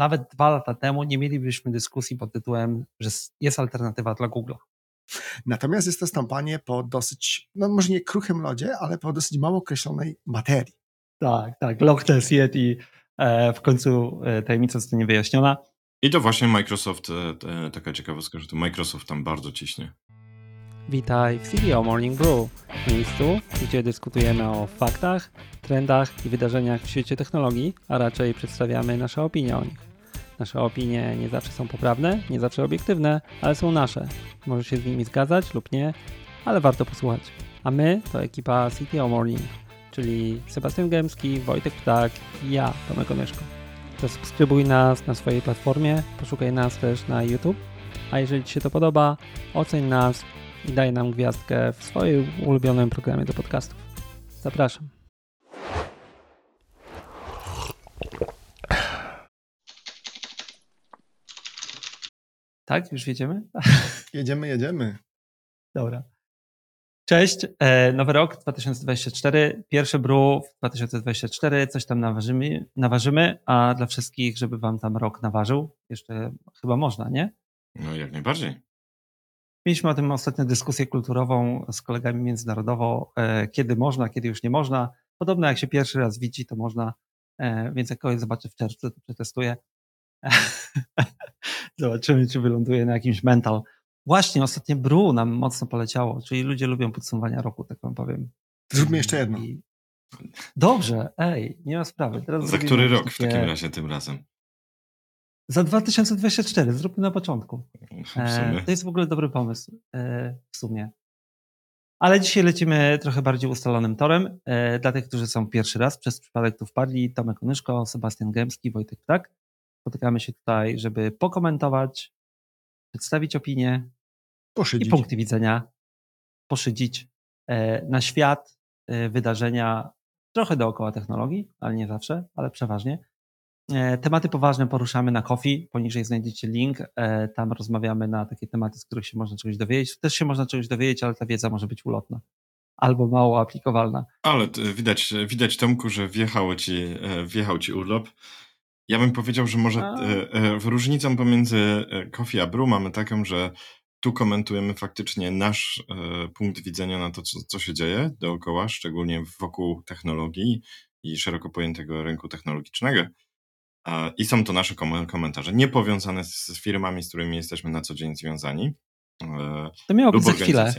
nawet dwa lata temu nie mielibyśmy dyskusji pod tytułem, że jest alternatywa dla Google. Natomiast jest to stąpanie po dosyć, no może nie kruchym lodzie, ale po dosyć mało określonej materii. Tak, tak. Loch Ness Yeti e, w końcu e, tajemnica zostanie wyjaśniona. I to właśnie Microsoft, e, taka ciekawostka, że to Microsoft tam bardzo ciśnie. Witaj w CDO Morning Brew, miejscu, gdzie dyskutujemy o faktach, trendach i wydarzeniach w świecie technologii, a raczej przedstawiamy nasze opinie o nich. Nasze opinie nie zawsze są poprawne, nie zawsze obiektywne, ale są nasze. Możesz się z nimi zgadzać lub nie, ale warto posłuchać. A my to ekipa CTO Morning, czyli Sebastian Gębski, Wojtek Ptak i ja, Tomek Onyszko. Zasubskrybuj nas na swojej platformie, poszukaj nas też na YouTube, a jeżeli Ci się to podoba, oceń nas i daj nam gwiazdkę w swoim ulubionym programie do podcastów. Zapraszam. Tak? Już jedziemy? Jedziemy, jedziemy. Dobra. Cześć, e, nowy rok 2024, pierwszy brew 2024, coś tam naważymy, naważymy, a dla wszystkich, żeby wam tam rok naważył, jeszcze chyba można, nie? No jak najbardziej. Mieliśmy o tym ostatnio dyskusję kulturową z kolegami międzynarodowo, e, kiedy można, kiedy już nie można. Podobno jak się pierwszy raz widzi, to można, e, więc jak kogoś zobaczę w czerwcu, to przetestuję. Zobaczymy, czy wyląduje na jakimś mental. Właśnie, ostatnie Bru nam mocno poleciało, czyli ludzie lubią podsumowania roku, tak wam powiem. Zróbmy jeszcze jedno. I... Dobrze, ej, nie ma sprawy. Teraz Za który rok takie... w takim razie tym razem? Za 2024, zróbmy na początku. E, to jest w ogóle dobry pomysł e, w sumie. Ale dzisiaj lecimy trochę bardziej ustalonym torem. E, dla tych, którzy są pierwszy raz, przez przypadek tu wpadli, Tomek Onyszko, Sebastian Gębski, Wojtek Ptak. Spotykamy się tutaj, żeby pokomentować, przedstawić opinię poszydzić. i punkty widzenia, poszydzić e, na świat, e, wydarzenia, trochę dookoła technologii, ale nie zawsze, ale przeważnie. E, tematy poważne poruszamy na Coffee, poniżej znajdziecie link, tam rozmawiamy na takie tematy, z których się można czegoś dowiedzieć. Też się można czegoś dowiedzieć, ale ta wiedza może być ulotna albo mało aplikowalna. Ale widać, widać Tomku, że wjechał ci, wjechał ci urlop. Ja bym powiedział, że może e, e, różnicą pomiędzy e, Coffee a Brew mamy taką, że tu komentujemy faktycznie nasz punkt widzenia na to, co, co się dzieje dookoła, szczególnie wokół technologii i szeroko pojętego rynku technologicznego. I są to nasze komentarze, nie powiązane z firmami, z którymi jesteśmy na co dzień związani. To miało być za chwilę.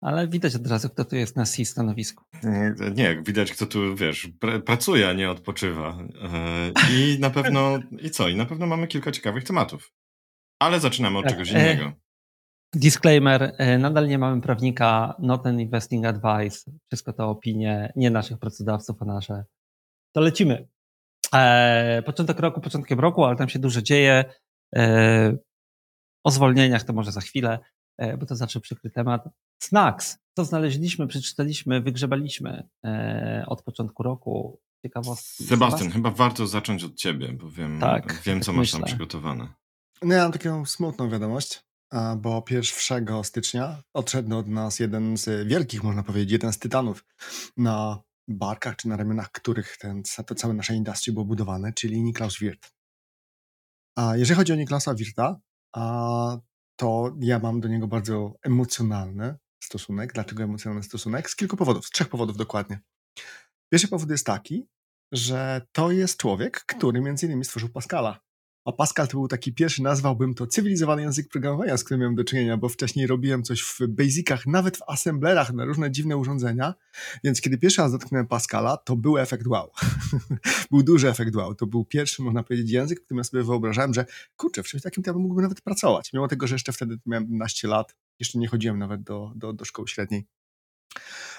Ale widać od razu, kto tu jest na C stanowisku. Nie, nie widać, kto tu, wiesz, pr pracuje, a nie odpoczywa. E, I na pewno, i co? I na pewno mamy kilka ciekawych tematów. Ale zaczynamy od tak, czegoś innego. E, disclaimer, e, nadal nie mamy prawnika, not an investing advice. Wszystko to opinie nie naszych pracodawców, a nasze. To lecimy. Początek roku, początkiem roku, ale tam się dużo dzieje. O zwolnieniach to może za chwilę. E, bo to zawsze przykry temat. Snacks. Co znaleźliśmy, przeczytaliśmy, wygrzebaliśmy e, od początku roku. Ciekawostki. Sebastian, chyba warto zacząć od ciebie, bo wiem, tak, wiem co tak masz tam przygotowane. No ja mam taką smutną wiadomość, bo 1 stycznia odszedł od nas jeden z wielkich, można powiedzieć, jeden z tytanów na barkach czy na ramionach których ten, to całe nasze industrie było budowane, czyli Niklaus Wirth. A jeżeli chodzi o Niklausa Wirta, to ja mam do niego bardzo emocjonalny stosunek. Dlaczego emocjonalny stosunek? Z kilku powodów, z trzech powodów dokładnie. Pierwszy powód jest taki, że to jest człowiek, który między innymi stworzył Pascala. A Pascal to był taki pierwszy, nazwałbym to cywilizowany język programowania, z którym miałem do czynienia, bo wcześniej robiłem coś w basicach, nawet w assemblerach na różne dziwne urządzenia, więc kiedy pierwszy raz dotknąłem Pascala, to był efekt wow. był duży efekt wow. To był pierwszy, można powiedzieć, język, w którym ja sobie wyobrażałem, że kurczę, w czymś takim to ja mógłbym nawet pracować. Mimo tego, że jeszcze wtedy miałem 12 lat, jeszcze nie chodziłem nawet do, do, do szkoły średniej.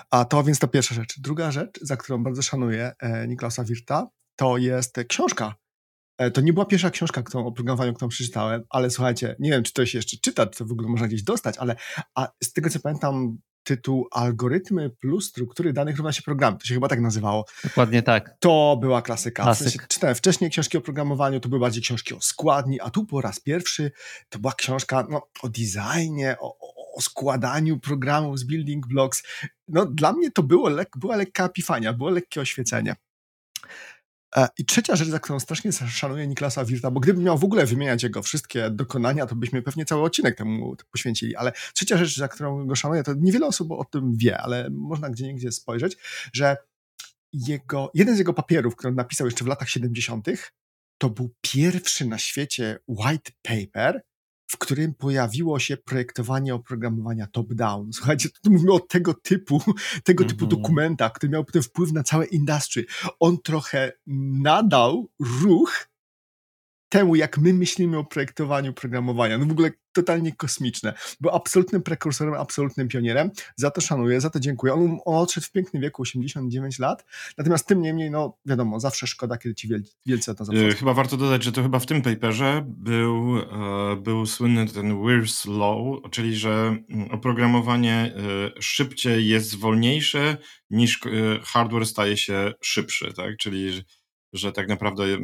A to więc to pierwsza rzecz. Druga rzecz, za którą bardzo szanuję e, Niklausa Wirta, to jest książka, to nie była pierwsza książka którą, o programowaniu, którą przeczytałem, ale słuchajcie, nie wiem, czy to się jeszcze czyta, czy to w ogóle można gdzieś dostać, ale a z tego co pamiętam, tytuł Algorytmy plus struktury danych równa się programy. To się chyba tak nazywało. Dokładnie tak. To była klasyka. W sensie, czytałem wcześniej książki o programowaniu, to były bardziej książki o składni, a tu po raz pierwszy to była książka no, o designie, o, o składaniu programów z building blocks. No, dla mnie to było była lekka epifania, było lekkie oświecenie. E, I trzecia rzecz, za którą strasznie szanuję Niklasa Wirta, bo gdybym miał w ogóle wymieniać jego wszystkie dokonania, to byśmy pewnie cały odcinek temu poświęcili, ale trzecia rzecz, za którą go szanuję, to niewiele osób o tym wie, ale można gdzie spojrzeć, że jego, jeden z jego papierów, który napisał jeszcze w latach 70., to był pierwszy na świecie white paper, w którym pojawiło się projektowanie oprogramowania top-down. Słuchajcie, tu mówimy o tego typu, tego typu Mhm. dokumentach, który miał potem wpływ na całe industry. On trochę nadał ruch temu, jak my myślimy o projektowaniu programowania. No w ogóle totalnie kosmiczne. Był absolutnym prekursorem, absolutnym pionierem. Za to szanuję, za to dziękuję. On, on odszedł w pięknym wieku, 89 lat. Natomiast tym niemniej, no wiadomo, zawsze szkoda, kiedy ci wiel, wielcy o to E, zapraszam. Chyba warto dodać, że to chyba w tym paperze był, e, był słynny ten Weir's Law, czyli że mm, oprogramowanie e, szybciej jest wolniejsze niż e, hardware staje się szybszy, tak? Czyli że- tak naprawdę e,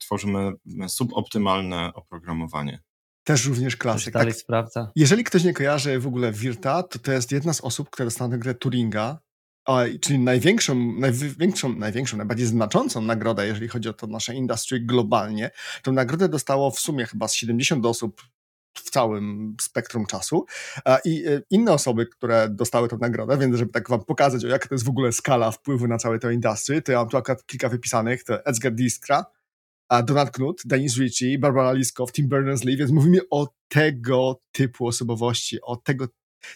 tworzymy suboptymalne oprogramowanie. Też również To się klasyk. dalej Tak, sprawdza. jeżeli ktoś nie kojarzy w ogóle Wirta, to to jest jedna z osób, która dostała nagrodę Turinga, a, czyli największą, największą, największą, najbardziej znaczącą nagrodę, jeżeli chodzi o to nasze industry globalnie. Tą nagrodę dostało w sumie chyba z 70 osób w całym spektrum czasu A i e, inne osoby, które dostały tę nagrodę, więc żeby tak wam pokazać, o jaka to jest w ogóle skala wpływu na całe to industry, to ja mam tu akurat kilka wypisanych, to Edgar Diskra, Donald Knuth, Dennis Ritchie, Barbara Liskow, Tim Berners-Lee, więc mówimy o tego typu osobowości, o tego,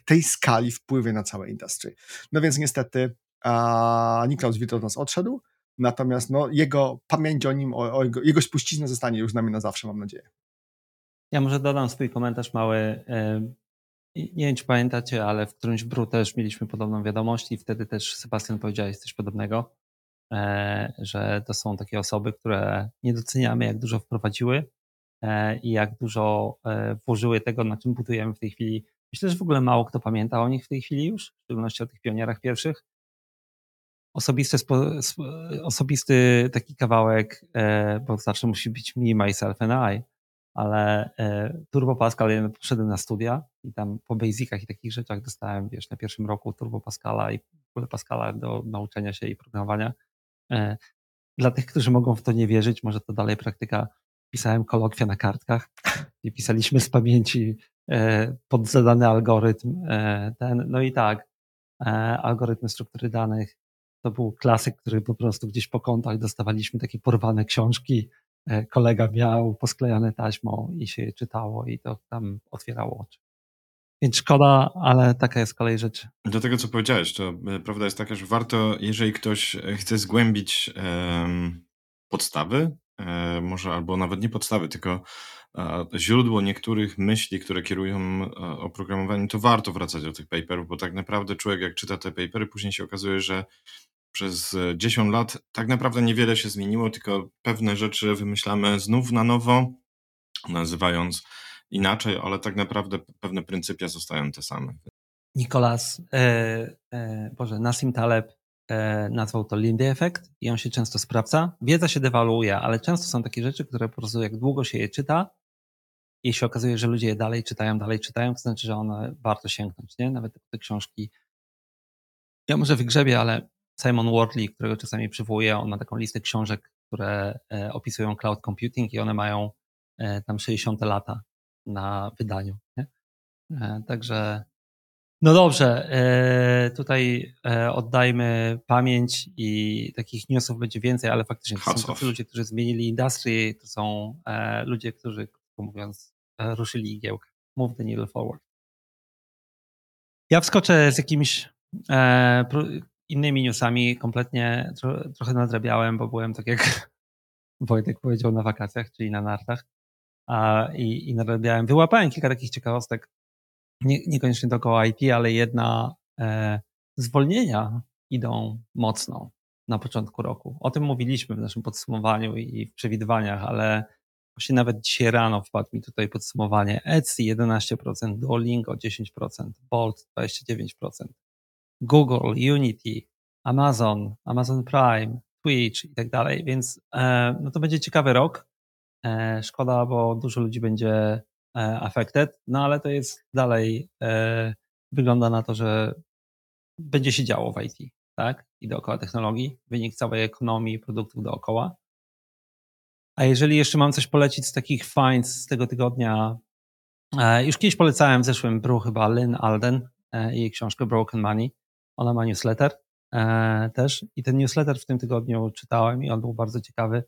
tej skali wpływie na całe industry. No więc niestety a, Niklaus Witt od nas odszedł, natomiast no, jego pamięć o nim, o, o jego, jego spuścizna zostanie już z nami na zawsze, mam nadzieję. Ja może dodam swój komentarz mały. e, Nie wiem, czy pamiętacie, ale w którymś bru też mieliśmy podobną wiadomość i wtedy też Sebastian powiedziałeś coś podobnego, e, że to są takie osoby, które nie doceniamy, jak dużo wprowadziły e, i jak dużo włożyły tego, na czym budujemy w tej chwili. Myślę, że w ogóle mało kto pamięta o nich w tej chwili już, w szczególności o tych pionierach pierwszych. Osobisty, osobisty taki kawałek, bo zawsze musi być me, myself and I, ale e, Turbo Pascal, ja poszedłem na studia i tam po basicach i takich rzeczach dostałem, wiesz, na pierwszym roku Turbo Pascala i w ogóle Pascala do nauczenia się i programowania. E, Dla tych, którzy mogą w to nie wierzyć, może to dalej praktyka. Pisałem kolokwia na kartkach i pisaliśmy z pamięci e, pod zadany algorytm. Ten, no i tak, algorytmy struktury danych to był klasyk, który po prostu gdzieś po kątach dostawaliśmy takie porwane książki. E, Kolega miał posklejane taśmą i się je czytało i to tam otwierało oczy. Więc szkoda, ale taka jest kolej rzeczy. Do tego, co powiedziałeś, to e, prawda jest taka, że warto, jeżeli ktoś chce zgłębić podstawy, e, może albo nawet nie podstawy, tylko źródło niektórych myśli, które kierują oprogramowaniem, to warto wracać do tych paperów, bo tak naprawdę człowiek, jak czyta te papery, później się okazuje, że przez e, 10 lat tak naprawdę niewiele się zmieniło, tylko pewne rzeczy wymyślamy znów na nowo, nazywając inaczej, ale tak naprawdę pewne pryncypia zostają te same. Nikolas, e, e, Boże, Nassim Taleb e, nazwał to Lindy Effect i on się często sprawdza. Wiedza się dewaluuje, ale często są takie rzeczy, które po prostu jak długo się je czyta i się okazuje, że ludzie je dalej czytają, dalej czytają, to znaczy, że one warto sięgnąć, nie? Nawet te książki. Ja może wygrzebię, ale Simon Wardley, którego czasami przywołuję, on ma taką listę książek, które e, opisują cloud computing i one mają e, tam 60 lata na wydaniu, nie? E, Także no dobrze, tutaj oddajmy pamięć i takich newsów będzie więcej, ale faktycznie to są tacy ludzie, którzy zmienili industry, to są ludzie, którzy, krótko mówiąc, ruszyli igiełkę. Move the needle forward. Ja wskoczę z jakimiś pro, innymi newsami, kompletnie tro, trochę nadrabiałem, bo byłem tak jak Wojtek powiedział na wakacjach, czyli na nartach a, i, i nadrabiałem. Wyłapałem kilka takich ciekawostek nie, niekoniecznie dookoła IT, ale jedna e, zwolnienia idą mocno na początku roku. O tym mówiliśmy w naszym podsumowaniu i w przewidywaniach, ale właśnie nawet dzisiaj rano wpadł mi tutaj podsumowanie. Etsy 11%, Duolingo 10%, Bolt 29%, Google, Unity, Amazon, Amazon Prime, Twitch i tak dalej, więc e, no to będzie ciekawy rok. E, szkoda, bo dużo ludzi będzie e, affected, no ale to jest dalej, wygląda na to, że będzie się działo w IT, tak? I dookoła technologii, wynik całej ekonomii, produktów dookoła. A jeżeli jeszcze mam coś polecić z takich finds z tego tygodnia, już kiedyś polecałem w zeszłym był chyba Lynn Alden i jej książkę Broken Money. Ona ma newsletter e, też i ten newsletter w tym tygodniu czytałem i on był bardzo ciekawy.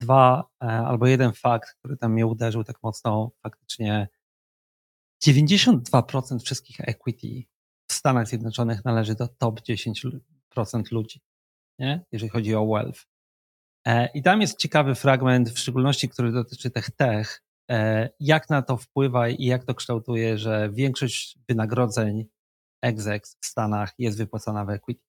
Dwa albo jeden fakt, który tam mnie uderzył tak mocno, faktycznie 92% wszystkich equity w Stanach Zjednoczonych należy do top 10% ludzi, nie? jeżeli chodzi o wealth. E, I tam jest ciekawy fragment, w szczególności, który dotyczy tych tech, e, jak na to wpływa i jak to kształtuje, że większość wynagrodzeń execs w Stanach jest wypłacana w equity.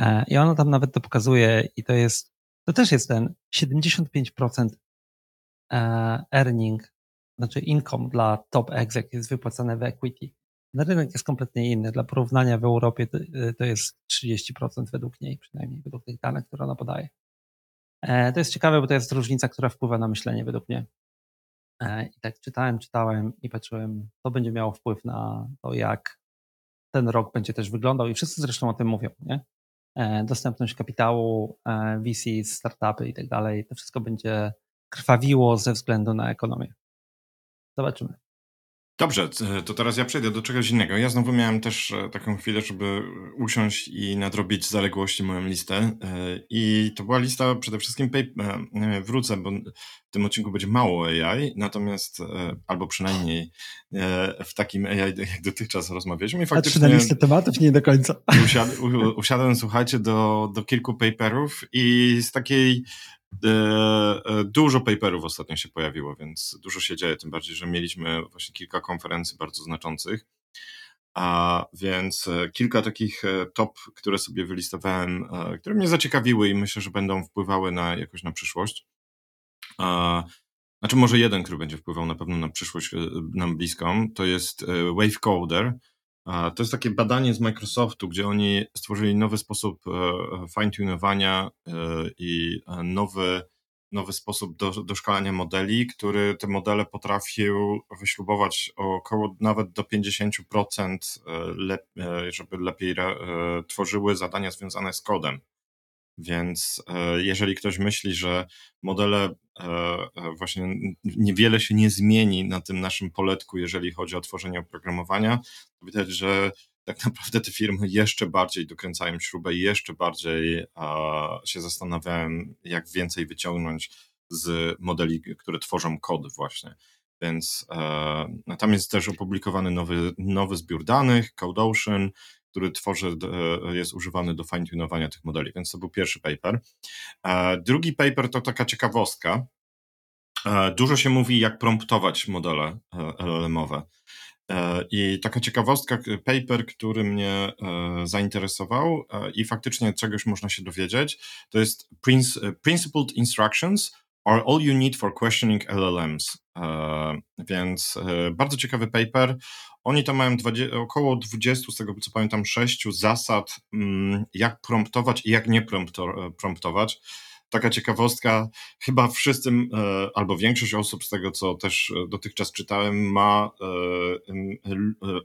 E, I ono tam nawet to pokazuje i to jest, to też jest ten 75% earning, znaczy income dla top exec jest wypłacane w equity. Na rynek jest kompletnie inny. Dla porównania w Europie to, to jest 30% według niej, przynajmniej według tych danych, które ona podaje. E, to jest ciekawe, bo to jest różnica, która wpływa na myślenie według mnie. E, I tak czytałem, czytałem i patrzyłem, to będzie miało wpływ na to, jak ten rok będzie też wyglądał i wszyscy zresztą o tym mówią, nie? E, dostępność kapitału, VC, startupy i tak dalej, to wszystko będzie krwawiło ze względu na ekonomię. Zobaczymy. Dobrze, to teraz ja przejdę do czegoś innego. Ja znowu miałem też e, taką chwilę, żeby usiąść i nadrobić zaległości moją listę. E, I to była lista przede wszystkim, e, wrócę, bo w tym odcinku będzie mało AI, natomiast, albo przynajmniej w takim AI, jak dotychczas rozmawialiśmy. I faktycznie, Patrzę na listę tematów, nie do końca. Usiad, usiadłem, słuchajcie, do, do kilku paperów i z takiej dużo paperów ostatnio się pojawiło, więc dużo się dzieje, tym bardziej, że mieliśmy właśnie kilka konferencji bardzo znaczących. A więc e, kilka takich top, które sobie wylistowałem, które mnie zaciekawiły i myślę, że będą wpływały na jakoś na przyszłość. Znaczy może jeden, który będzie wpływał na pewno na przyszłość nam bliską, to jest Wave Coder. To jest takie badanie z Microsoftu, gdzie oni stworzyli nowy sposób e, fine-tunowania e, i e, nowy, nowy sposób do, doszkalania modeli, który te modele potrafił wyśrubować około nawet do 50%, żeby lepiej tworzyły zadania związane z kodem. Więc jeżeli ktoś myśli, że modele właśnie niewiele się nie zmieni na tym naszym poletku, jeżeli chodzi o tworzenie oprogramowania, widać, że tak naprawdę te firmy jeszcze bardziej dokręcają śrubę i jeszcze bardziej się zastanawiają, jak więcej wyciągnąć z modeli, które tworzą kod właśnie. Więc e, tam jest też opublikowany nowy, nowy zbiór danych, CodeOcean, który tworzy, e, jest używany do fine-tunowania tych modeli, więc to był pierwszy paper. E, drugi paper to taka ciekawostka. Dużo się mówi, jak promptować modele LLM-owe. I taka ciekawostka, paper, który mnie zainteresował i faktycznie czegoś można się dowiedzieć, to jest Principled Instructions are all you need for questioning LLMs. Więc bardzo ciekawy paper. Oni tam mają 20, około 20, z tego co pamiętam, 6 zasad, mm, jak promptować i jak nie promptować. Taka ciekawostka, chyba wszyscy, e, albo większość osób z tego, co też dotychczas czytałem, ma, e,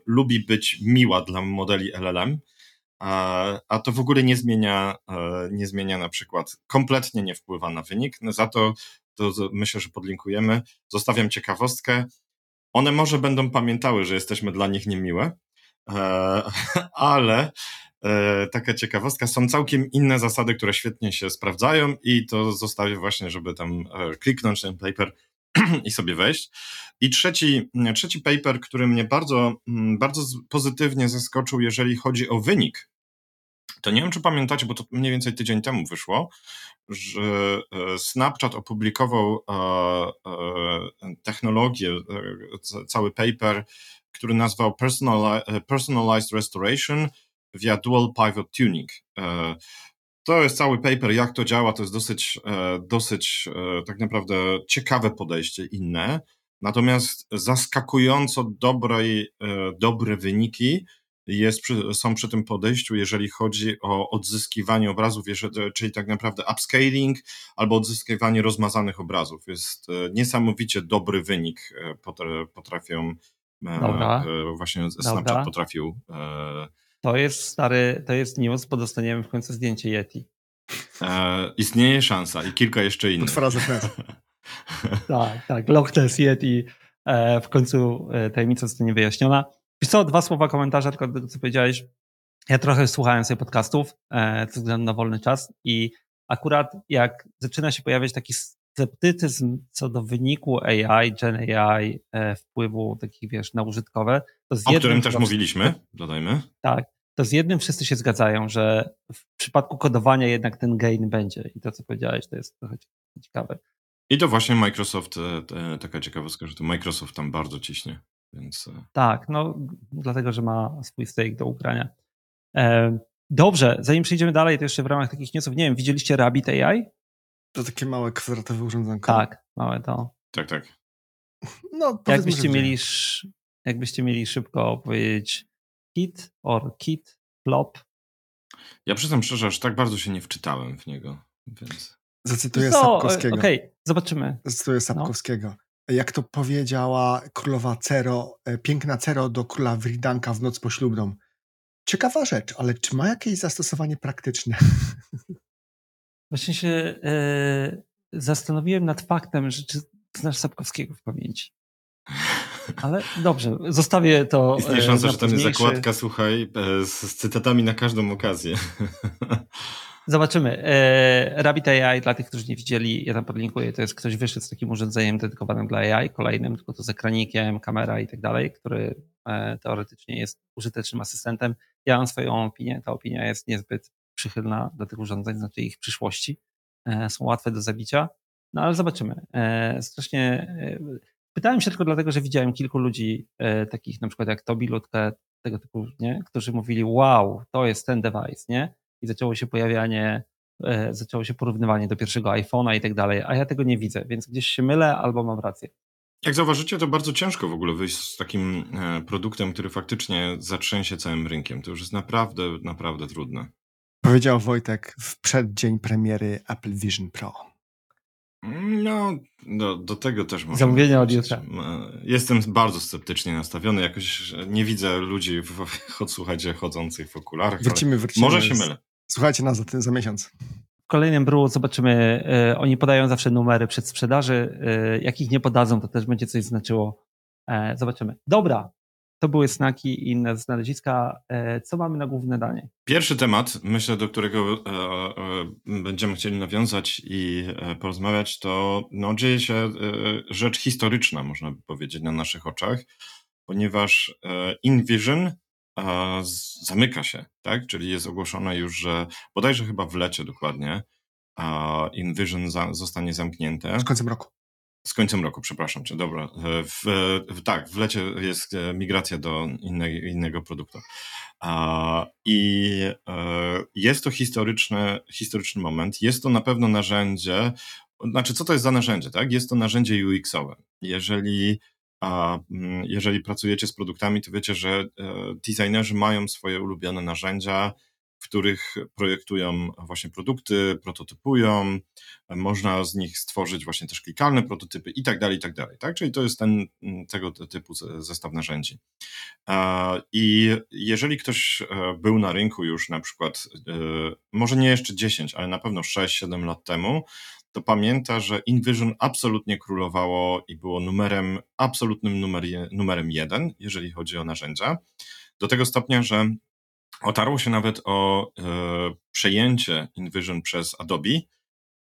lubi być miła dla modeli LLM, a to w ogóle nie zmienia, e, nie zmienia na przykład, kompletnie nie wpływa na wynik. Za to, to myślę, że podlinkujemy. Zostawiam ciekawostkę. One może będą pamiętały, że jesteśmy dla nich niemiłe, e, ale e, taka ciekawostka, są całkiem inne zasady, które świetnie się sprawdzają i to zostawię właśnie, żeby tam e, kliknąć ten paper i sobie wejść. I trzeci, trzeci paper, który mnie bardzo, mm, bardzo pozytywnie zaskoczył, jeżeli chodzi o wynik. To nie wiem, czy pamiętacie, bo to mniej więcej tydzień temu wyszło, że e, Snapchat opublikował e, e, technologię, cały paper, który nazwał Personalized Restoration via Dual Pivot Tuning. To jest cały paper, jak to działa, to jest dosyć, dosyć tak naprawdę ciekawe podejście, inne. Natomiast zaskakująco dobrej, dobre wyniki, jest są przy tym podejściu, jeżeli chodzi o odzyskiwanie obrazów, czyli tak naprawdę upscaling albo odzyskiwanie rozmazanych obrazów. Jest e, niesamowicie dobry wynik, e, potrafią e, Dobra. właśnie Snapchat Dobra. potrafił. To jest stary, to jest news, bo dostaniemy w końcu zdjęcie Yeti. E, istnieje szansa i kilka jeszcze innych. Potwora Ness. Tak, tak. Loch Ness Yeti e, w końcu e, tajemnica zostanie wyjaśniona. Wiesz co, dwa słowa komentarza tylko do tego, co powiedziałeś. Ja trochę słuchałem sobie podcastów e, ze względu na wolny czas i akurat jak zaczyna się pojawiać taki sceptycyzm co do wyniku AI, Gen AI, e, wpływu takich, wiesz, na użytkowe, to z O którym też mówiliśmy, dodajmy. tak, to z jednym wszyscy się zgadzają, że w przypadku kodowania jednak ten gain będzie. I to, co powiedziałeś, to jest trochę ciekawe. I to właśnie Microsoft, e, te- taka ciekawostka, że to Microsoft tam bardzo ciśnie, więc e, Tak, no dlatego, że ma swój stake do ugrania. E, dobrze, zanim przejdziemy dalej, to jeszcze w ramach takich newsów, nie wiem, widzieliście Rabbit AI? To takie małe kwadratowe urządzonko. Tak, małe to. tak, tak. No, Jakbyście mieli, jakbyście mieli szybko powiedzieć kit or kit, flop, Ja przyznam szczerze, aż tak bardzo się nie wczytałem w niego, więc... Zacytuję Co? Sapkowskiego. Okej, zobaczymy. Zacytuję Sapkowskiego. Jak to powiedziała królowa Cero, e, piękna Cero do króla Wridanka w noc poślubną. Ciekawa rzecz, ale czy ma jakieś zastosowanie praktyczne? Właśnie się e, zastanowiłem nad faktem, że czy znasz Sapkowskiego w pamięci. Ale dobrze, zostawię to. Istnieje e, szansa, że tam jest zakładka, słuchaj, e, z, z cytatami na każdą okazję. Zobaczymy. E, Rabbit AI, dla tych, którzy nie widzieli, ja tam podlinkuję, to jest ktoś wyszedł z takim urządzeniem dedykowanym dla AI, kolejnym, tylko to z ekranikiem, kamera i tak dalej, który e, teoretycznie jest użytecznym asystentem. Ja mam swoją opinię, ta opinia jest niezbyt przychylna do tych urządzeń, znaczy ich przyszłości. E, są łatwe do zabicia, no ale zobaczymy. E, strasznie e, pytałem się tylko dlatego, że widziałem kilku ludzi takich na przykład jak Tobi Lutke, tego typu, nie? którzy mówili wow, to jest ten device, nie? i zaczęło się pojawianie, zaczęło się porównywanie do pierwszego iPhone'a i tak dalej, a ja tego nie widzę, więc gdzieś się mylę albo mam rację. Jak zauważycie, to bardzo ciężko w ogóle wyjść z takim produktem, który faktycznie zatrzęsie całym rynkiem. To już jest naprawdę, naprawdę trudne. Powiedział Wojtek w przeddzień premiery Apple Vision Pro. No, do, do tego też można Zamówienia od jutra. Jestem bardzo sceptycznie nastawiony. Jakoś nie widzę ludzi, w, w, słuchajcie, chodzących w okularach. Wrócimy, wrócimy. Może się mylę. Słuchajcie nas za, za miesiąc. W kolejnym bru zobaczymy, e, oni podają zawsze numery przed sprzedaży, e, jak ich nie podadzą, to też będzie coś znaczyło. E, zobaczymy. Dobra, to były snaki i inne znaleziska. E, co mamy na główne danie? Pierwszy temat, myślę, do którego e, e, będziemy chcieli nawiązać i e, porozmawiać, to no, dzieje się e, rzecz historyczna, można by powiedzieć, na naszych oczach, ponieważ e, InVision e, zamyka się, tak? Czyli jest ogłoszone już, że bodajże chyba w lecie dokładnie a InVision za, zostanie zamknięte. Z końcem roku. Z końcem roku, przepraszam cię, dobra. E, W, w, tak, w lecie jest e, migracja do inne, innego produktu. I e, jest to historyczny, historyczny moment. Jest to na pewno narzędzie, znaczy co to jest za narzędzie, tak? Jest to narzędzie UX-owe. Jeżeli, a, mm, jeżeli pracujecie z produktami, to wiecie, że e, designerzy mają swoje ulubione narzędzia, w których projektują właśnie produkty, prototypują, można z nich stworzyć właśnie też klikalne prototypy i tak dalej, i tak dalej. Tak? Czyli to jest ten, mm, tego typu ze- zestaw narzędzi. I jeżeli ktoś e, był na rynku już na przykład, e, może nie jeszcze 10, ale na pewno 6-7 lat temu, to pamięta, że InVision absolutnie królowało i było numerem, absolutnym numer, numerem jeden, jeżeli chodzi o narzędzia. Do tego stopnia, że otarło się nawet o e, przejęcie InVision przez Adobe,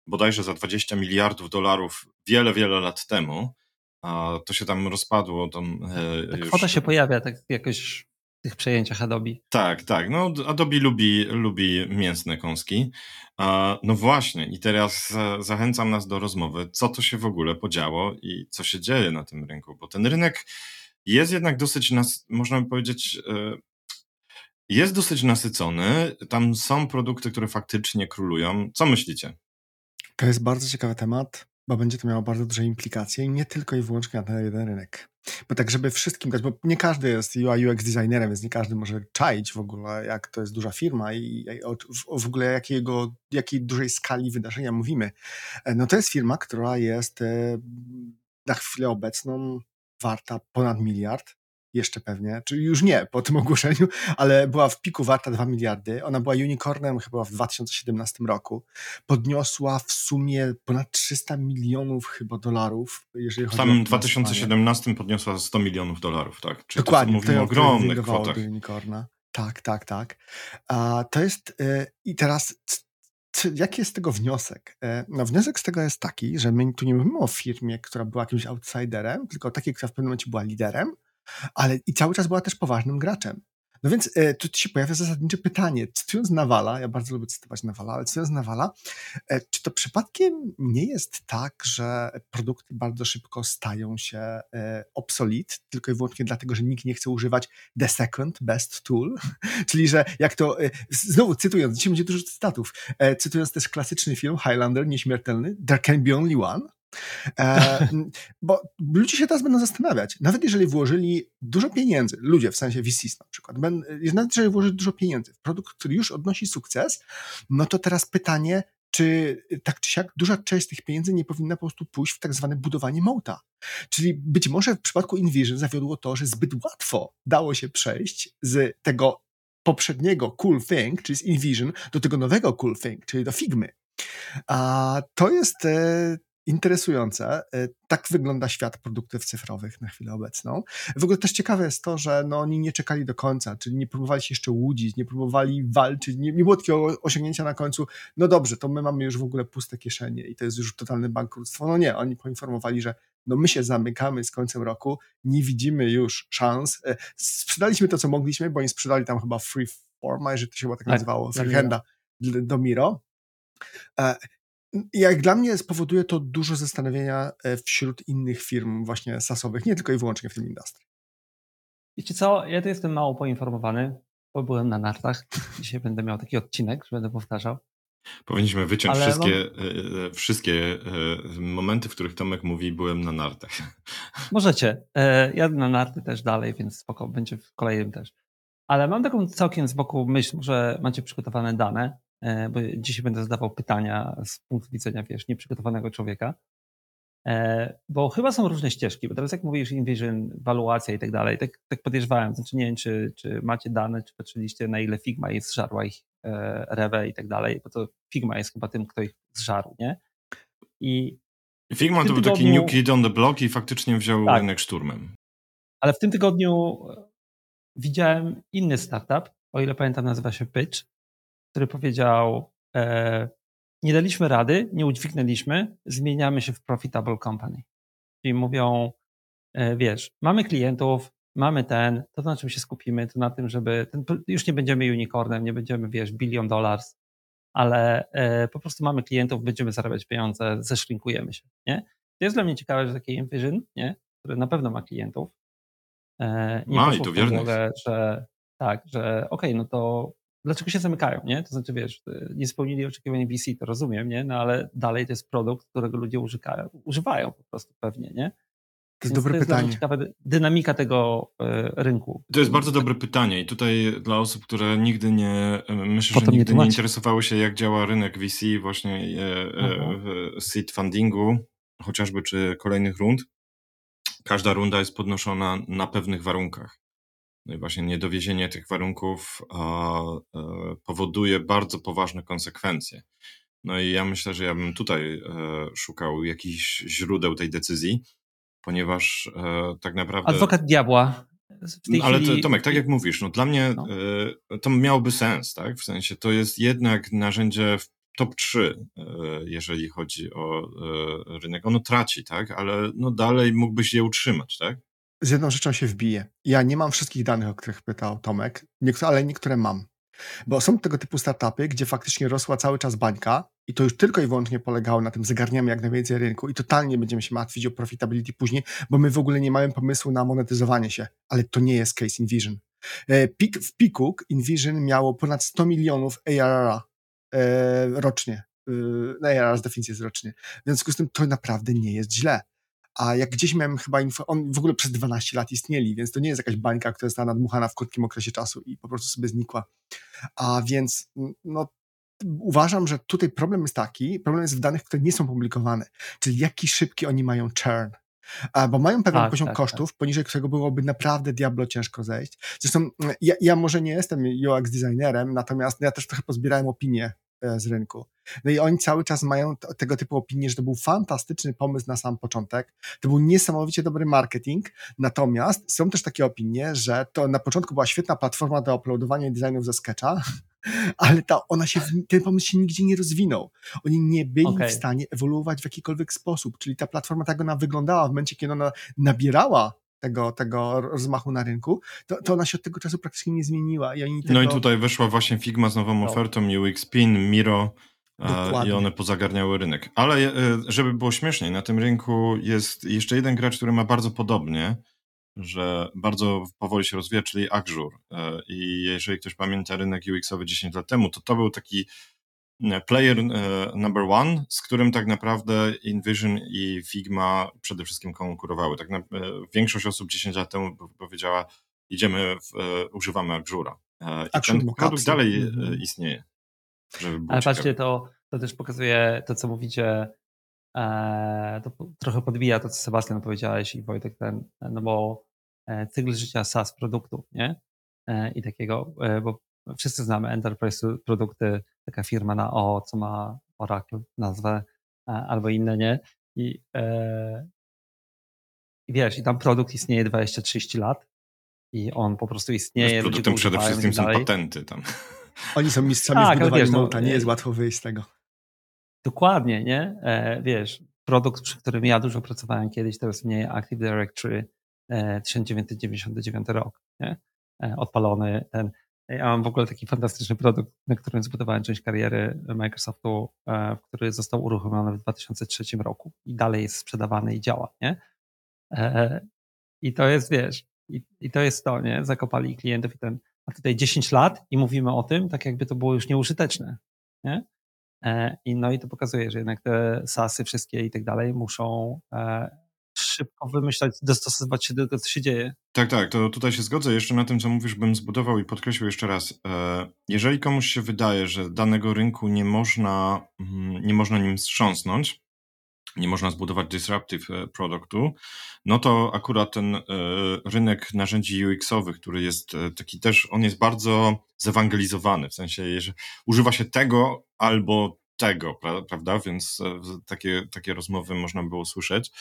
bodajże za 20 miliardów dolarów wiele, wiele lat temu. A to się tam rozpadło. Tam, e, Ta już... kwota się pojawia tak jakoś w tych przejęciach Adobe. Tak, tak. No, Adobe lubi, lubi mięsne kąski. No właśnie, i teraz za- zachęcam nas do rozmowy, co to się w ogóle podziało i co się dzieje na tym rynku, bo ten rynek jest jednak dosyć, nas, można by powiedzieć, e, jest dosyć nasycony. Tam są produkty, które faktycznie królują. Co myślicie? To jest bardzo ciekawy temat, bo będzie to miało bardzo duże implikacje nie tylko i wyłącznie na ten jeden rynek. Bo tak, żeby wszystkim dać, bo nie każdy jest UI UX designerem, więc nie każdy może czaić w ogóle, jak to jest duża firma i, w ogóle jakiego, jakiej dużej skali wydarzenia mówimy. E, No to jest firma, która jest e, na chwilę obecną warta ponad miliard. Jeszcze pewnie, czyli już nie po tym ogłoszeniu, ale była w piku warta 2 miliardy. Ona była unicornem chyba w 2017 roku. Podniosła w sumie ponad 300 milionów chyba dolarów, jeżeli W chodzi o samym finansowanie. 2017 podniosła 100 milionów dolarów, tak? Czyli Dokładnie, to, mówimy o ogromnych kwotach. do unicorna. Tak, tak, tak. A, to jest y, i teraz jaki jest z tego wniosek? E, No wniosek z tego jest taki, że my tu nie mówimy o firmie, która była jakimś outsiderem, tylko o takiej, która w pewnym momencie była liderem, ale i cały czas była też poważnym graczem. No więc e, tu się pojawia zasadnicze pytanie. Cytując Nawala, ja bardzo lubię cytować Nawala, ale cytując Nawala, e, czy to przypadkiem nie jest tak, że produkty bardzo szybko stają się e, tylko i wyłącznie dlatego, że nikt nie chce używać the second best tool? Czyli, że jak to, e, znowu cytując, dzisiaj będzie dużo cytatów, e, cytując też klasyczny film Highlander, Nieśmiertelny, There can be only one, E, bo ludzie się teraz będą zastanawiać, nawet jeżeli włożyli dużo pieniędzy, ludzie w sensie VCs na przykład, ben, nawet jeżeli włożyli dużo pieniędzy w produkt, który już odnosi sukces, no to teraz pytanie, czy tak czy siak duża część tych pieniędzy nie powinna po prostu pójść w tak zwane budowanie mołta. Czyli być może w przypadku InVision zawiodło to, że zbyt łatwo dało się przejść z tego poprzedniego cool thing, czyli z InVision, do tego nowego cool thing, czyli do Figmy. A to jest e, interesujące. E, Tak wygląda świat produktów cyfrowych na chwilę obecną. W ogóle też ciekawe jest to, że no, oni nie czekali do końca, czyli nie próbowali się jeszcze łudzić, nie próbowali walczyć, nie, nie było takiego osiągnięcia na końcu, no dobrze, to my mamy już w ogóle puste kieszenie i to jest już totalne bankructwo. No nie, oni poinformowali, że no my się zamykamy z końcem roku, nie widzimy już szans. E, Sprzedaliśmy to, co mogliśmy, bo oni sprzedali tam chyba Freeforma, jeżeli to się chyba tak Tak, nazywało, Freehanda do Miro. Jak dla mnie spowoduje to dużo zastanowienia e, wśród innych firm właśnie sasowych, nie tylko i wyłącznie w tym industrii. Wiecie co, ja tu jestem mało poinformowany, bo byłem na nartach. Dzisiaj będę miał taki odcinek, że będę powtarzał. Powinniśmy wyciąć Ale wszystkie, e, e, wszystkie momenty, w których Tomek mówi, byłem na nartach. Możecie. Jadę na narty też dalej, więc spoko, będzie w kolejnym też. Ale mam taką całkiem z boku myśl, że macie przygotowane dane, bo dzisiaj będę zadawał pytania z punktu widzenia, wiesz, nieprzygotowanego człowieka. E, Bo chyba są różne ścieżki, bo teraz jak mówisz InVision, waluacja i tak dalej, tak, tak podejrzewałem, znaczy nie wiem, czy, czy macie dane, czy patrzyliście na ile Figma jest zżarła ich e, rewę i tak dalej, bo to Figma jest chyba tym, kto ich zżarł, nie? I Figma to był taki tygodniu- new kid on the block i faktycznie wziął Tak. rynek szturmem. Ale w tym tygodniu e, widziałem inny startup, o ile pamiętam, nazywa się Pitch, który powiedział: e, Nie daliśmy rady, nie udźwignęliśmy, zmieniamy się w profitable company. Czyli mówią: e, Wiesz, mamy klientów, mamy ten, to na czym się skupimy, to na tym, żeby. Ten, już nie będziemy unicornem, nie będziemy, wiesz, billion dollars, ale e, po prostu mamy klientów, będziemy zarabiać pieniądze, zeszlinkujemy się. Nie? To jest dla mnie ciekawe, że taki Envision, nie? który na pewno ma klientów, e, nie Ma i to wiernych. że tak, że okej, no to dlaczego się zamykają, nie? To znaczy, wiesz, nie spełnili oczekiwań VC, to rozumiem, nie? No ale dalej to jest produkt, którego ludzie użykają, używają po prostu pewnie, nie? To jest Więc dobre to jest pytanie. ciekawa dynamika tego e, rynku. To jest bardzo dobre pytanie i tutaj dla osób, które nigdy nie, e, myślę, Potem że nie nigdy nie tłumaczę. interesowały się, jak działa rynek VC, właśnie Mhm. w seed fundingu, chociażby czy kolejnych rund. Każda runda jest podnoszona na pewnych warunkach. No i właśnie niedowiezienie tych warunków e, powoduje bardzo poważne konsekwencje. No i ja myślę, że ja bym tutaj e, szukał jakichś źródeł tej decyzji, ponieważ e, tak naprawdę. Adwokat diabła. No, ale chwili... to, Tomek, tak jak mówisz, no dla mnie No. to miałoby sens, tak? W sensie to jest jednak narzędzie w top 3, e, jeżeli chodzi o rynek. Ono traci, tak? Ale no dalej mógłbyś je utrzymać, tak? Z jedną rzeczą się wbije. Ja nie mam wszystkich danych, o których pytał Tomek, niektóre, ale niektóre mam. Bo są tego typu startupy, gdzie faktycznie rosła cały czas bańka i to już tylko i wyłącznie polegało na tym, zagarniamy jak najwięcej rynku i totalnie będziemy się martwić o profitability później, bo my w ogóle nie mamy pomysłu na monetyzowanie się, ale to nie jest case InVision. E, Pik, w piku InVision miało ponad 100 milionów ARR e, rocznie. E, no ARR z definicji jest rocznie. W związku z tym to naprawdę nie jest źle. A jak gdzieś miałem chyba on w ogóle przez 12 lat istnieli, więc to nie jest jakaś bańka, która została nadmuchana w krótkim okresie czasu i po prostu sobie znikła. A więc no, uważam, że tutaj problem jest taki, problem jest w danych, które nie są publikowane, czyli jaki szybki oni mają churn. A, bo mają pewien Tak, poziom tak, kosztów, poniżej którego byłoby naprawdę diablo ciężko zejść. Zresztą mm, ja, ja może nie jestem UX designerem, natomiast ja też trochę pozbierałem opinie z rynku. No i oni cały czas mają tego typu opinie, że to był fantastyczny pomysł na sam początek, to był niesamowicie dobry marketing, natomiast są też takie opinie, że to na początku była świetna platforma do uploadowania designów ze Sketcha, ale ta, ona się, ten pomysł się nigdzie nie rozwinął. Oni nie byli Okej. w stanie ewoluować w jakikolwiek sposób, czyli ta platforma tak ona wyglądała w momencie, kiedy ona nabierała tego, tego rozmachu na rynku, to, to ona się od tego czasu praktycznie nie zmieniła i oni tego... No i tutaj weszła właśnie Figma z nową No. ofertą, UX Pin, Miro e, Dokładnie. i one pozagarniały rynek. Ale e, żeby było śmieszniej, na tym rynku jest jeszcze jeden gracz, który ma bardzo podobnie, że bardzo powoli się rozwija, czyli Azure. I jeżeli ktoś pamięta rynek UX-owy 10 lat temu, to to był taki player e, number one, z którym tak naprawdę InVision i Figma przede wszystkim konkurowały. Tak na, e, większość osób 10 lat temu powiedziała, idziemy, w, e, używamy Azure'a. E, I Azure ten produkt dalej Mhm. istnieje. Ale patrzcie, to, to też pokazuje to, co mówicie, e, to trochę podbija to, co Sebastian powiedziałeś i Wojtek ten, no bo cykl życia SaaS produktów, nie? E, I takiego, e, bo wszyscy znamy enterprise produkty, taka firma na O, co ma Oracle nazwę, e, albo inne, nie? I, e, i wiesz, i tam produkt istnieje 20-30 lat i on po prostu istnieje. Wiesz, ludzie produktem przede wszystkim są dalej. patenty tam. Oni są mistrzami Tak, budowaniu wiesz, no, mołta, nie e, jest łatwo wyjść z tego. Dokładnie, nie? E, wiesz, produkt, przy którym ja dużo pracowałem kiedyś, to jest mniej Active Directory e, 1999 rok, nie? E, odpalony ten. Ja mam w ogóle taki fantastyczny produkt, na którym zbudowałem część kariery Microsoftu, e, który został uruchomiony w 2003 roku i dalej jest sprzedawany i działa, nie? E, I to jest, wiesz, i, i to jest to, nie? Zakopali klientów i ten, a tutaj 10 lat i mówimy o tym, tak jakby to było już nieużyteczne, nie? E, I no i to pokazuje, że jednak te SASy wszystkie i tak dalej muszą e, szybko wymyślać, dostosowywać się do tego, co się dzieje. Tak, tak, to tutaj się zgodzę. Jeszcze na tym, co mówisz, bym zbudował i podkreślił jeszcze raz. E, Jeżeli komuś się wydaje, że danego rynku nie można, mm, nie można nim wstrząsnąć, nie można zbudować disruptive e, produktu, no to akurat ten e, rynek narzędzi UX-owych, który jest taki też, on jest bardzo zewangelizowany, w sensie, że używa się tego albo tego, pra- prawda? Więc takie, takie rozmowy można było słyszeć.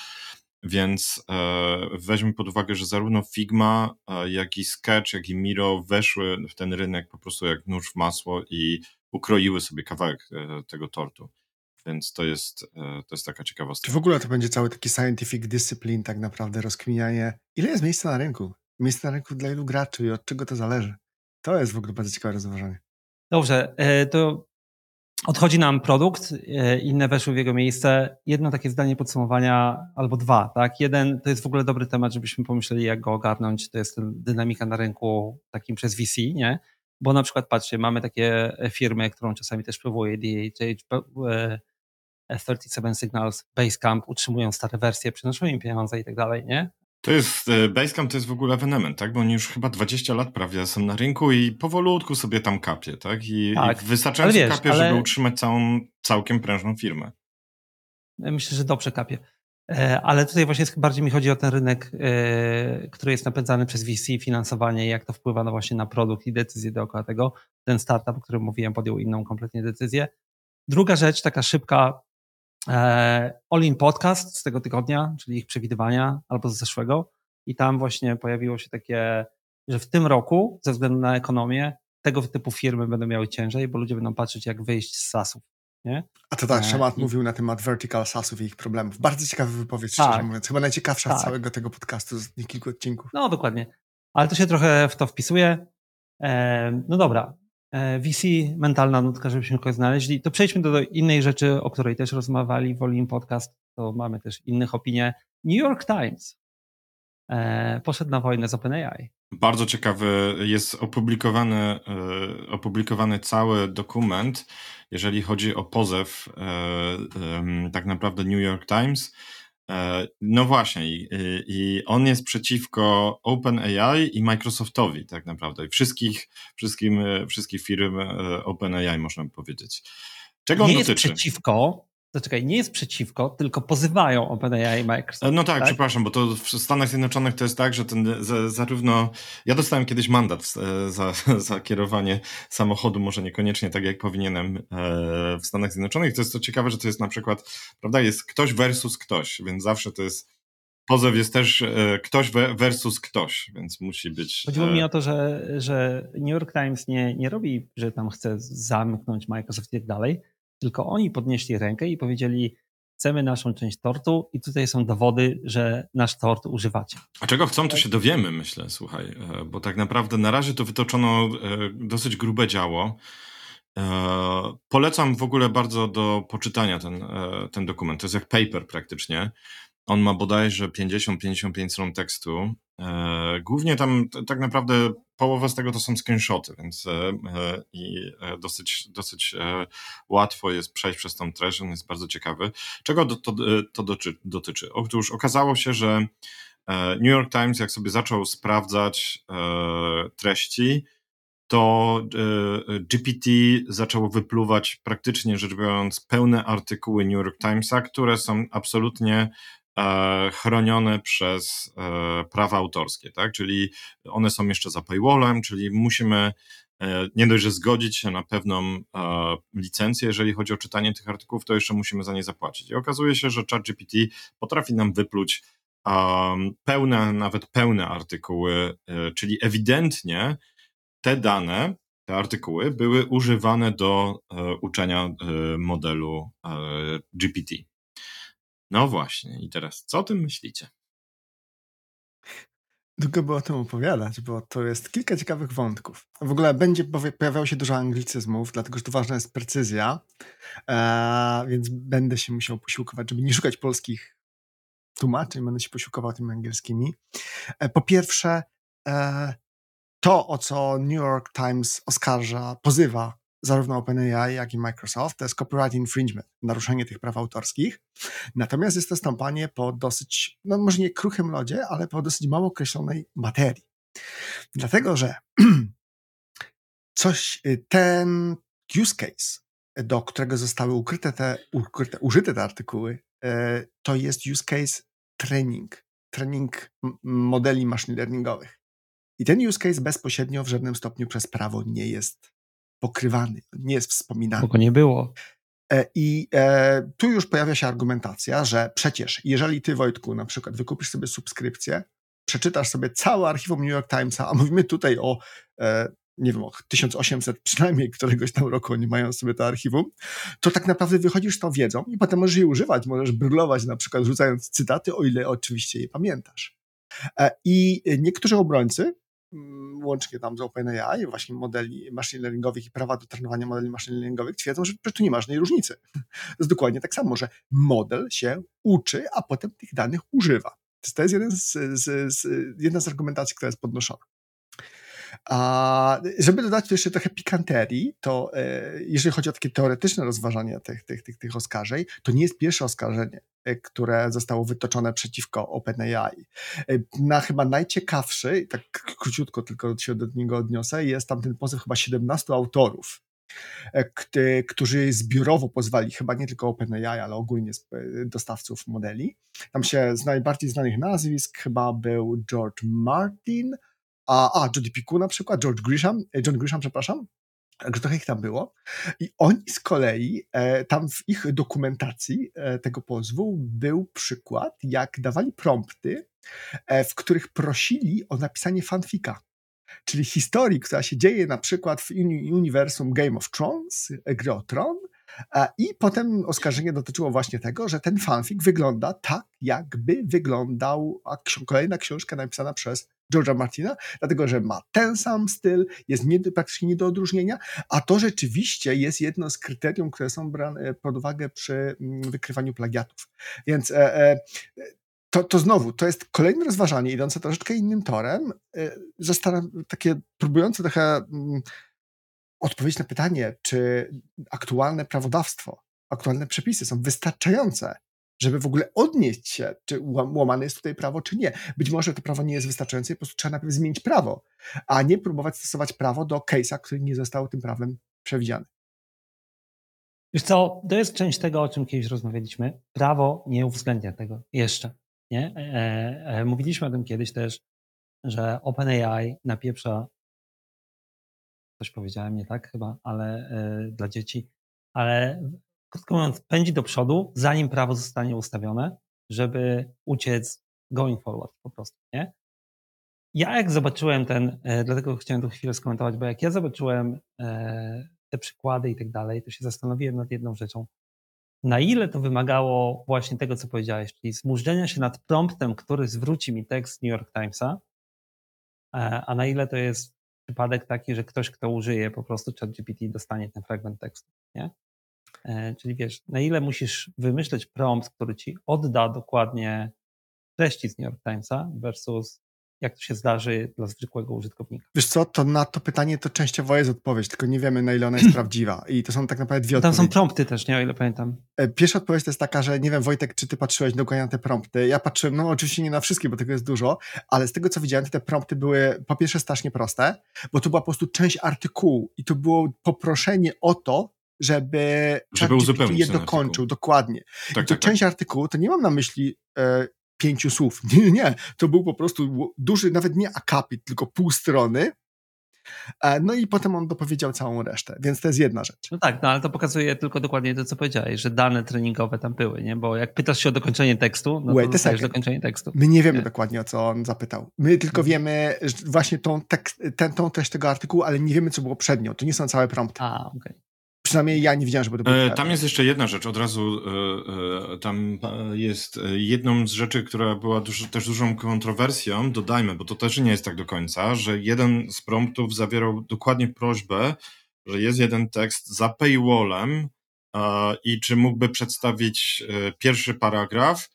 Więc e, weźmy pod uwagę, że zarówno Figma, e, jak i Sketch, jak i Miro weszły w ten rynek po prostu jak nóż w masło i ukroiły sobie kawałek e, tego tortu. Więc to jest, e, to jest taka Czy ciekawostka. w ogóle to będzie cały taki scientific discipline tak naprawdę rozkminianie, ile jest miejsca na rynku? Miejsca na rynku dla ilu graczy i od czego to zależy? To jest w ogóle bardzo ciekawe rozważanie. Dobrze, e, to odchodzi nam produkt, e, inne weszły w jego miejsce. Jedno takie zdanie podsumowania, albo dwa, tak? Jeden, to jest w ogóle dobry temat, żebyśmy pomyśleli, jak go ogarnąć. To jest dynamika na rynku takim przez VC, nie? Bo na przykład, patrzcie, mamy takie firmy, którą czasami też przywołuje DHH, e, 37 Signals, Basecamp, utrzymują stare wersje, przynoszą im pieniądze i tak dalej, nie? To jest, e, Basecamp to jest w ogóle ewenement, tak? Bo oni już chyba 20 lat prawie są na rynku i powolutku sobie tam kapie, tak? I, Tak, i wystarczająco wiesz, kapie, ale- żeby utrzymać całą, całkiem prężną firmę. Myślę, że dobrze kapie. E, Ale tutaj właśnie bardziej mi chodzi o ten rynek, e, który jest napędzany przez VC, finansowanie i jak to wpływa no właśnie na produkt i decyzje dookoła tego. Ten startup, o którym mówiłem, podjął inną kompletnie decyzję. Druga rzecz, taka szybka, All In Podcast z tego tygodnia, czyli ich przewidywania albo z zeszłego i tam właśnie pojawiło się takie, że w tym roku ze względu na ekonomię tego typu firmy będą miały ciężej, bo ludzie będą patrzeć jak wyjść z SaaS-ów. Nie? A to tak, E, Szamat i- mówił na temat vertical SaaSów i ich problemów. Bardzo ciekawa wypowiedź, Tak. szczerze mówiąc. Chyba najciekawsza Tak. z całego tego podcastu, z kilku odcinków. No, dokładnie. Ale to się trochę w to wpisuje. E, No dobra. E, VC, mentalna nutka, żebyśmy kogoś znaleźli. To przejdźmy do, do innej rzeczy, o której też rozmawiali w Olim Podcast. To mamy też innych opinie. New York Times e, poszedł na wojnę z OpenAI. Bardzo ciekawy jest opublikowany, e, opublikowany cały dokument, jeżeli chodzi o pozew tak naprawdę New York Times. E, No właśnie, i, i on jest przeciwko OpenAI i Microsoftowi tak naprawdę. I Wszystkich, wszystkim, wszystkich firm e, OpenAI można powiedzieć. Czego on Nie jest dotyczy? przeciwko, Zaczekaj, nie jest przeciwko, tylko pozywają OpenAI i Microsoft. No tak, tak? przepraszam, bo to w Stanach Zjednoczonych to jest tak, że ten za, zarówno. Ja dostałem kiedyś mandat e, za, za kierowanie samochodu, może niekoniecznie tak jak powinienem e, w Stanach Zjednoczonych. To jest to ciekawe, że to jest na przykład, prawda, jest ktoś versus ktoś, więc zawsze to jest. Pozew jest też e, ktoś versus ktoś, więc musi być. Chodziło mi o to, że, że New York Times nie, nie robi, że tam chce zamknąć Microsoft i tak dalej, tylko oni podnieśli rękę i powiedzieli: Chcemy naszą część tortu, i tutaj są dowody, że nasz tort używacie. A czego chcą, to się dowiemy, myślę, słuchaj, bo tak naprawdę na razie to wytoczono dosyć grube działo. Polecam w ogóle bardzo do poczytania ten, ten dokument. To jest jak paper praktycznie. On ma bodajże 50-55 stron tekstu. E, głównie tam tak naprawdę połowa z tego to są screenshoty, więc e, e, i dosyć, dosyć łatwo jest przejść przez tą treść, on jest bardzo ciekawy. Czego to, to dotyczy? Otóż okazało się, że New York Times, jak sobie zaczął sprawdzać treści, to GPT zaczęło wypluwać praktycznie rzecz biorąc pełne artykuły New York Timesa, które są absolutnie chronione przez e, prawa autorskie, tak? Czyli one są jeszcze za paywallem, czyli musimy e, nie dość, że zgodzić się na pewną licencję, jeżeli chodzi o czytanie tych artykułów, to jeszcze musimy za nie zapłacić. I okazuje się, że ChatGPT potrafi nam wypluć pełne, nawet pełne artykuły, czyli ewidentnie te dane, te artykuły były używane do uczenia modelu GPT. No właśnie, i teraz co o tym myślicie? Długo by o tym opowiadać, bo to jest kilka ciekawych wątków. W ogóle będzie pojawiało się dużo anglicyzmów, dlatego że tu ważna jest precyzja, e, więc będę się musiał posiłkować, żeby nie szukać polskich tłumaczeń, będę się posiłkował tymi angielskimi. E, po pierwsze, e, to, o co New York Times oskarża, pozywa zarówno OpenAI, jak i Microsoft, to jest copyright infringement, naruszenie tych praw autorskich. Natomiast jest to stąpanie po dosyć, no może nie kruchym lodzie, ale po dosyć mało określonej materii. Dlatego, że coś, y, ten use case, do którego zostały ukryte te, ukryte, użyte te artykuły, y, to jest use case training, training modeli machine learningowych. I ten use case bezpośrednio w żadnym stopniu przez prawo nie jest pokrywany, nie jest wspominany. Bo go nie było. E, I e, tu już pojawia się argumentacja, że przecież jeżeli ty, Wojtku, na przykład wykupisz sobie subskrypcję, przeczytasz sobie całe archiwum New York Timesa, a mówimy tutaj o, e, nie wiem, o 1800 przynajmniej któregoś tam roku oni mają sobie to archiwum, to tak naprawdę wychodzisz z tą wiedzą i potem możesz je używać, możesz brylować na przykład rzucając cytaty, o ile oczywiście je pamiętasz. E, I niektórzy obrońcy łącznie tam z OpenAI, właśnie modeli machine learningowych i prawa do trenowania modeli machine learningowych, twierdzą, że tu nie ma żadnej różnicy. To jest dokładnie tak samo, że model się uczy, a potem tych danych używa. To jest jeden z, z, z, jedna z argumentacji, która jest podnoszona. A żeby dodać tu jeszcze trochę pikanterii, to e, jeżeli chodzi o takie teoretyczne rozważanie tych, tych, tych, tych oskarżeń, to nie jest pierwsze oskarżenie, e, które zostało wytoczone przeciwko OpenAI. E, na chyba najciekawszy, tak króciutko tylko się do niego odniosę, jest tam ten pozew chyba 17 autorów, którzy zbiorowo pozwali, chyba nie tylko OpenAI, ale ogólnie dostawców modeli. Tam się z najbardziej znanych nazwisk chyba był George Martin, a, a Jody Piku na przykład, George Grisham, e, John Grisham, przepraszam, Także trochę ich tam było. I oni z kolei, e, tam w ich dokumentacji e, tego pozwu był przykład, jak dawali prompty, e, w których prosili o napisanie fanfika. Czyli historii, która się dzieje na przykład w uniwersum Game of Thrones, e, gry o tron, i potem oskarżenie dotyczyło właśnie tego, że ten fanfic wygląda tak, jakby wyglądał kolejna książka napisana przez George'a Martina, dlatego że ma ten sam styl, jest nie, praktycznie nie do odróżnienia, a to rzeczywiście jest jedno z kryterium, które są brane pod uwagę przy mm, wykrywaniu plagiatów. Więc e, e, to, to znowu, to jest kolejne rozważanie idące troszeczkę innym torem, e, takie próbujące trochę mm, odpowiedzieć na pytanie, czy aktualne prawodawstwo, aktualne przepisy są wystarczające, żeby w ogóle odnieść się, czy łamane jest tutaj prawo, czy nie. Być może to prawo nie jest wystarczające i po prostu trzeba najpierw zmienić prawo, a nie próbować stosować prawo do case'a, który nie został tym prawem przewidziany. Wiesz co, to jest część tego, o czym kiedyś rozmawialiśmy. Prawo nie uwzględnia tego jeszcze. Nie? E, e, mówiliśmy o tym kiedyś też, że OpenAI napieprza, coś powiedziałem nie tak chyba, ale e, dla dzieci, ale krótko mówiąc, pędzi do przodu, zanim prawo zostanie ustawione, żeby uciec going forward po prostu, nie? Ja jak zobaczyłem ten, e, dlatego chciałem tu chwilę skomentować, bo jak ja zobaczyłem e, te przykłady i tak dalej, to się zastanowiłem nad jedną rzeczą. Na ile to wymagało właśnie tego, co powiedziałeś, czyli zmurzenia się nad promptem, który zwróci mi tekst New York Timesa, e, a na ile to jest przypadek taki, że ktoś, kto użyje po prostu ChatGPT dostanie ten fragment tekstu, nie? Czyli wiesz, na ile musisz wymyśleć prompt, który ci odda dokładnie treści z New York Timesa versus jak to się zdarzy dla zwykłego użytkownika. Wiesz co, to na to pytanie to częściowo jest odpowiedź, tylko nie wiemy na ile ona jest prawdziwa i to są tak naprawdę dwie Tam odpowiedzi. są prompty też, nie o ile pamiętam. E, Pierwsza odpowiedź to jest taka, że nie wiem Wojtek, czy ty patrzyłeś dokładnie na te prompty. Ja patrzyłem, no oczywiście nie na wszystkie, bo tego jest dużo, ale z tego co widziałem, to te prompty były po pierwsze strasznie proste, bo to była po prostu część artykułu i to było poproszenie o to, żeby, Żeby uzupełnić je dokończył, artykuł. dokładnie. Tak, I to tak, tak. część artykułu, to nie mam na myśli e, pięciu słów. Nie, nie. To był po prostu duży, nawet nie akapit, tylko pół strony. E, no i potem on dopowiedział całą resztę, więc to jest jedna rzecz. No tak, no ale to pokazuje tylko dokładnie to, co powiedziałeś, że dane treningowe tam były, nie? Bo jak pytasz się o dokończenie tekstu, no Wait to dostajesz dokończenie tekstu. My nie wiemy Nie. dokładnie o co on zapytał. My tylko Mhm. wiemy właśnie tą, tekst, ten, tą treść tego artykułu, ale nie wiemy, co było przed nią. To nie są całe prompty. A, okej. Przynajmniej ja nie widziałem, żeby to było. E, Tam jest jeszcze jedna rzecz, od razu e, e, tam jest jedną z rzeczy, która była duż, też dużą kontrowersją, dodajmy, bo to też nie jest tak do końca, że jeden z promptów zawierał dokładnie prośbę, że jest jeden tekst za paywallem e, i czy mógłby przedstawić e, pierwszy paragraf.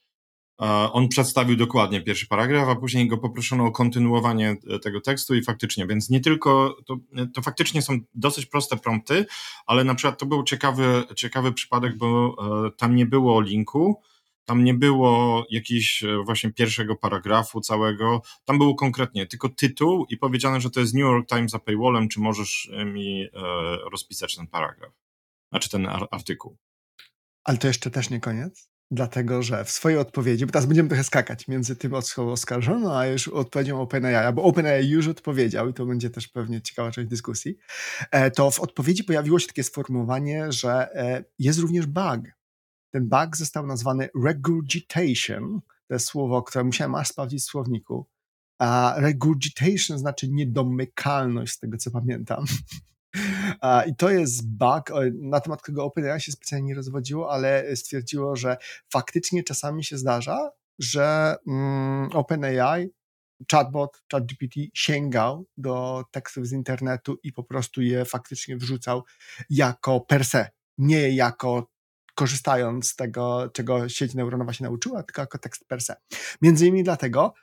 E, On przedstawił dokładnie pierwszy paragraf, a później go poproszono o kontynuowanie e, tego tekstu i faktycznie, więc nie tylko, to, to faktycznie są dosyć proste prompty, ale na przykład to był ciekawy, ciekawy przypadek, bo e, tam nie było linku, tam nie było jakiegoś e, właśnie pierwszego paragrafu całego, tam było konkretnie tylko tytuł i powiedziane, że to jest New York Times za paywallem, czy możesz e, mi e, rozpisać ten paragraf, znaczy ten ar- artykuł. Ale to jeszcze też nie koniec, dlatego że w swojej odpowiedzi, bo teraz będziemy trochę skakać między tym, o co oskarżono, a już odpowiedzią OpenAI, bo OpenAI już odpowiedział i to będzie też pewnie ciekawa część dyskusji, e, to w odpowiedzi pojawiło się takie sformułowanie, że e, jest również bug. Ten bug został nazwany regurgitation, to jest słowo, które musiałem aż sprawdzić w słowniku, a regurgitation znaczy niedomykalność, z tego co pamiętam. I to jest bug, na temat którego OpenAI się specjalnie nie rozwodziło, ale stwierdziło, że faktycznie czasami się zdarza, że mm, OpenAI, chatbot, ChatGPT sięgał do tekstów z internetu i po prostu je faktycznie wrzucał jako per se, nie jako korzystając z tego, czego sieć neuronowa się nauczyła, tylko jako tekst per se. Między innymi dlatego,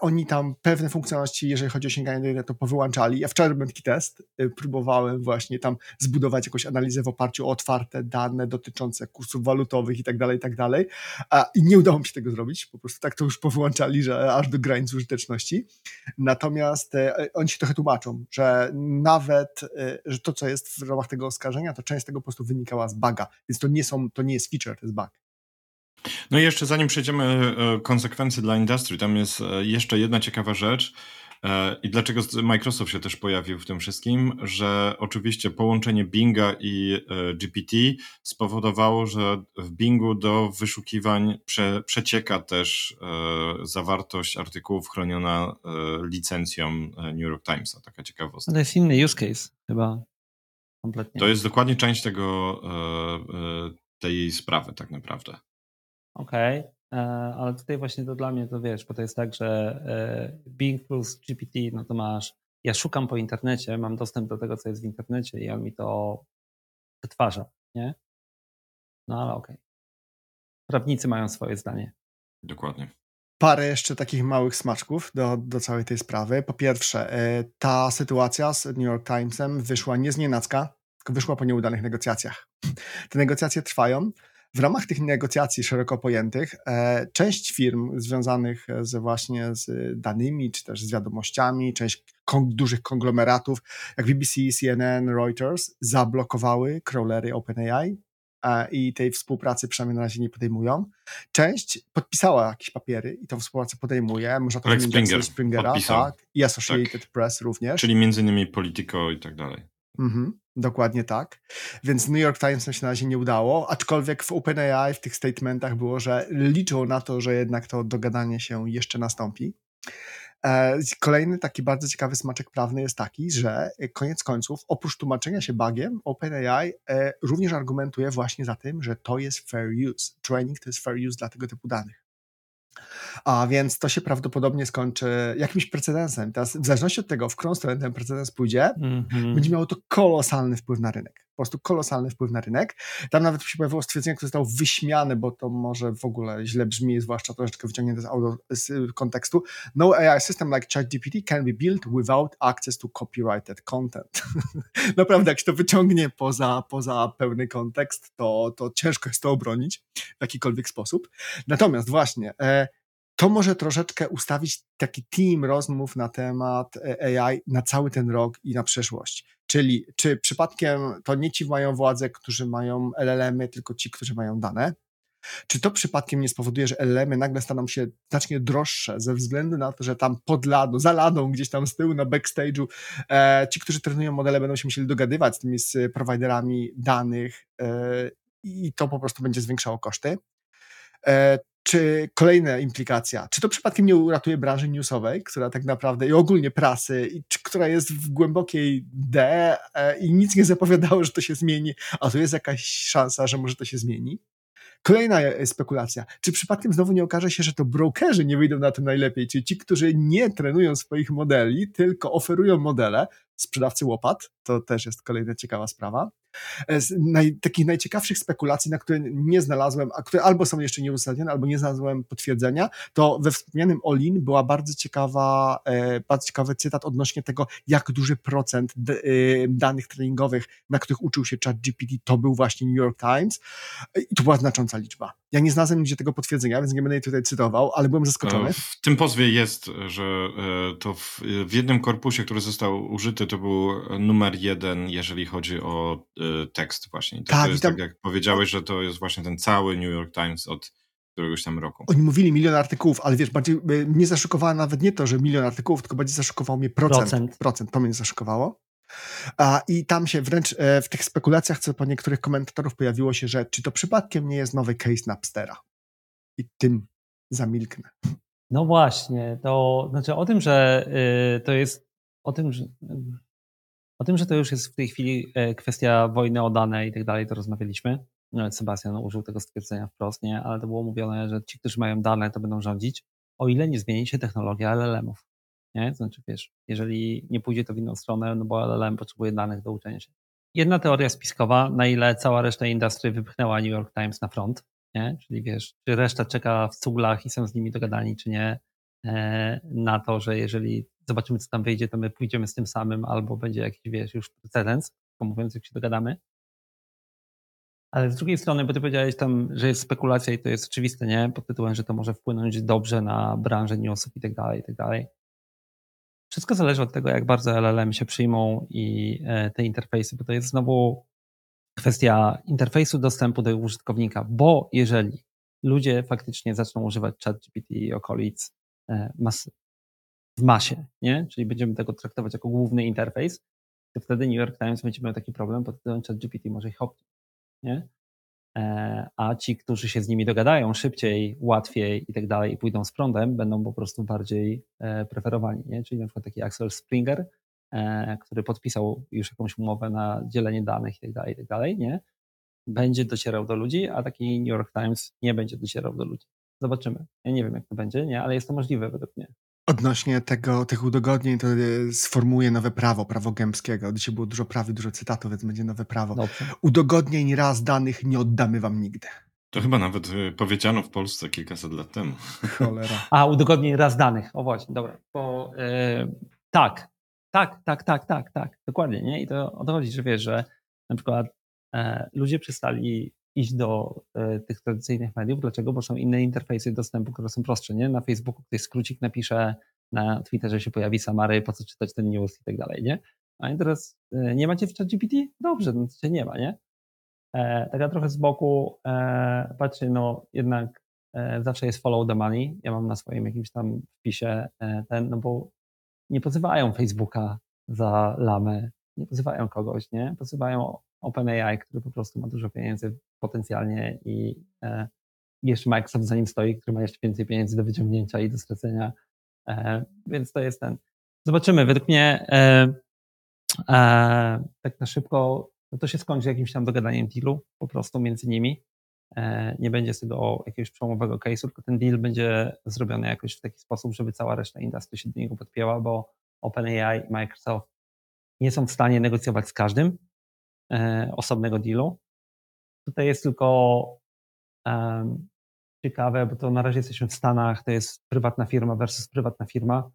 oni tam pewne funkcjonalności, jeżeli chodzi o sięganie do internetu, powyłączali. Ja wczoraj robiłem taki test, y, próbowałem właśnie tam zbudować jakąś analizę w oparciu o otwarte dane dotyczące kursów walutowych i tak dalej, i tak dalej. I nie udało mi się tego zrobić, po prostu tak to już powyłączali, że aż do granic użyteczności. Natomiast e, oni się trochę tłumaczą, że nawet, e, że to, co jest w ramach tego oskarżenia, to część tego po prostu wynikała z buga, więc to nie, są, to nie jest feature, to jest bug. No i jeszcze zanim przejdziemy e, konsekwencje dla industry, tam jest e, jeszcze jedna ciekawa rzecz e, i dlaczego Microsoft się też pojawił w tym wszystkim, że oczywiście połączenie Binga i e, GPT spowodowało, że w Bingu do wyszukiwań prze, przecieka też e, zawartość artykułów chroniona e, licencją e, New York Timesa. Taka ciekawostka. To jest inny use case chyba kompletnie. To jest dokładnie część tego, e, e, tej sprawy tak naprawdę. Okej, e, ale tutaj właśnie to dla mnie to wiesz, bo to jest tak, że e, Bing plus GPT, no to masz, ja szukam po internecie, mam dostęp do tego, co jest w internecie i on mi to przetwarza, nie? No ale okej. Prawnicy mają swoje zdanie. Dokładnie. parę jeszcze takich małych smaczków do, do całej tej sprawy. Po pierwsze, e, ta sytuacja z New York Timesem wyszła nie z nienacka, tylko wyszła po nieudanych negocjacjach. Te negocjacje trwają. W ramach tych negocjacji szeroko pojętych e, część firm związanych z właśnie z danymi, czy też z wiadomościami, część kon- dużych konglomeratów, jak BBC, CNN, Reuters, zablokowały crawlery OpenAI e, i tej współpracy przynajmniej na razie nie podejmują. Część podpisała jakieś papiery i tą współpracę podejmuje. Można to Rex Springer Springera, podpisał. tak, i Associated Press również. Czyli między innymi Politico i tak dalej. Mhm, dokładnie tak. Więc New York Times się na razie nie udało, aczkolwiek w OpenAI w tych statementach było, że liczą na to, że jednak to dogadanie się jeszcze nastąpi. E, Kolejny taki bardzo ciekawy smaczek prawny jest taki, że koniec końców, oprócz tłumaczenia się bugiem, OpenAI e, również argumentuje właśnie za tym, że to jest fair use. Training to jest fair use dla tego typu danych. A więc to się prawdopodobnie skończy jakimś precedensem. Teraz, w zależności od tego, w którą stronę ten precedens pójdzie, Mhm. będzie miało to kolosalny wpływ na rynek. Po prostu kolosalny wpływ na rynek. Tam nawet się pojawiło stwierdzenie, które zostało wyśmiane, bo to może w ogóle źle brzmi, zwłaszcza troszeczkę wyciągnięte z, z y, kontekstu. No AI system like ChatGPT can be built without access to copyrighted content. Naprawdę, jak się to wyciągnie poza, poza pełny kontekst, to, to ciężko jest to obronić w jakikolwiek sposób. Natomiast właśnie, e, to może troszeczkę ustawić taki team rozmów na temat e, AI na cały ten rok i na przyszłość. Czyli czy przypadkiem to nie ci mają władzę, którzy mają LLM-y, tylko ci, którzy mają dane? Czy to przypadkiem nie spowoduje, że LLM-y nagle staną się znacznie droższe ze względu na to, że tam pod ladą, za ladą, gdzieś tam z tyłu na backstage'u e, ci, którzy trenują modele będą się musieli dogadywać z tymi z prowajderami danych e, i to po prostu będzie zwiększało koszty? Czy kolejna implikacja, czy to przypadkiem nie uratuje branży newsowej, która tak naprawdę i ogólnie prasy, i, czy, która jest w głębokiej D e, i nic nie zapowiadało, że to się zmieni, a tu jest jakaś szansa, że może to się zmieni? Kolejna e, spekulacja. Czy przypadkiem znowu nie okaże się, że to brokerzy nie wyjdą na tym najlepiej? Czyli ci, którzy nie trenują swoich modeli, tylko oferują modele, sprzedawcy łopat, to też jest kolejna ciekawa sprawa. E, Z naj, takich najciekawszych spekulacji, na które nie znalazłem, a które albo są jeszcze nieuzasadnione, albo nie znalazłem potwierdzenia, to we wspomnianym Olin była bardzo ciekawa, e, bardzo ciekawy cytat odnośnie tego, jak duży procent e, danych treningowych, na których uczył się ChatGPT, to był właśnie New York Times i to była znacząca liczba. Ja nie znalazłem nigdzie tego potwierdzenia, więc nie będę jej tutaj cytował, ale byłem zaskoczony. W tym pozwie jest, że to w, w jednym korpusie, który został użyty, to był numer jeden, jeżeli chodzi o tekst właśnie. To, Tak, to jest tam- tak, jak powiedziałeś, że to jest właśnie ten cały New York Times od któregoś tam roku. Oni mówili milion artykułów, ale wiesz, bardziej e, mnie zaszokowało nawet nie to, że milion artykułów, tylko bardziej zaszokował mnie procent. Procent. Procent, to mnie zaszokowało. A, I tam się wręcz e, w tych spekulacjach, co po niektórych komentatorów pojawiło się, że czy to przypadkiem nie jest nowy case Napstera. I tym zamilknę. No właśnie, to znaczy o tym, że y, to jest o tym, że o tym, że to już jest w tej chwili e, kwestia wojny o dane i tak dalej, to rozmawialiśmy. Sebastian użył tego stwierdzenia wprost, nie? ale to było mówione, że ci, którzy mają dane, to będą rządzić, o ile nie zmieni się technologia LLM-ów. Nie? Znaczy, wiesz, jeżeli nie pójdzie to w inną stronę, no bo LLM potrzebuje danych do uczenia się. Jedna teoria spiskowa, na ile cała reszta industry wypchnęła New York Times na front, nie? czyli wiesz, czy reszta czeka w cuglach i są z nimi dogadani, czy nie, na to, że jeżeli zobaczymy, co tam wyjdzie, to my pójdziemy z tym samym, albo będzie jakiś, wiesz, już precedens, mówiąc, jak się dogadamy. Ale z drugiej strony, bo ty powiedziałeś tam, że jest spekulacja i to jest oczywiste, nie? Pod tytułem, że to może wpłynąć dobrze na branżę newsów i tak dalej, i tak dalej. Wszystko zależy od tego, jak bardzo LLM się przyjmą i e, te interfejsy, bo to jest znowu kwestia interfejsu dostępu do użytkownika, bo jeżeli ludzie faktycznie zaczną używać ChatGPT i okolic e, mas w masie, nie? czyli będziemy tego traktować jako główny interfejs, to wtedy New York Times będzie miał taki problem pod tytułem ChatGPT może ich opchnąć. Nie? E, A ci, którzy się z nimi dogadają szybciej, łatwiej i tak dalej i pójdą z prądem, będą po prostu bardziej e, preferowani. Nie? Czyli na przykład taki Axel Springer, który podpisał już jakąś umowę na dzielenie danych i tak dalej, i tak dalej, nie? będzie docierał do ludzi, a taki New York Times nie będzie docierał do ludzi. Zobaczymy. Ja nie wiem, jak to będzie, nie? ale jest to możliwe według mnie. Odnośnie tego, tych udogodnień, to e, sformułuję nowe prawo, prawo gębskiego. Dzisiaj było dużo praw i dużo cytatów, więc będzie nowe prawo. Dobrze. Udogodnień raz danych nie oddamy wam nigdy. To chyba nawet y, powiedziano w Polsce kilkaset lat temu. Cholera. A, udogodnień raz danych. O właśnie, dobra. Bo e, tak, tak, tak, tak, tak, tak, dokładnie, nie? I to o to chodzi, że wiesz, że na przykład e, ludzie przestali iść do e, tych tradycyjnych mediów. Dlaczego? Bo są inne interfejsy dostępu, które są prostsze, nie? Na Facebooku ktoś skrócik napisze, na Twitterze się pojawi Samary, po co czytać ten news i tak dalej, nie? A teraz e, nie macie w ChatGPT? Dobrze, no to się nie ma, nie? E, taka trochę z boku e, patrzy, no jednak e, zawsze jest follow the money. Ja mam na swoim jakimś tam wpisie e, ten, no bo nie pozywają Facebooka za lamę, nie pozywają kogoś, nie? Pozywają OpenAI, który po prostu ma dużo pieniędzy potencjalnie i e, jeszcze Microsoft za nim stoi, który ma jeszcze więcej pieniędzy do wyciągnięcia i do stracenia. E, więc to jest ten. Zobaczymy. Według mnie e, tak na szybko no to się skończy jakimś tam dogadaniem dealu po prostu między nimi. Nie będzie z tego jakiegoś przełomowego case'u, tylko ten deal będzie zrobiony jakoś w taki sposób, żeby cała reszta industry się do niego podpięła, bo OpenAI i Microsoft nie są w stanie negocjować z każdym osobnego dealu. Tutaj jest tylko um, ciekawe, bo to na razie jesteśmy w Stanach, to jest prywatna firma versus prywatna firma.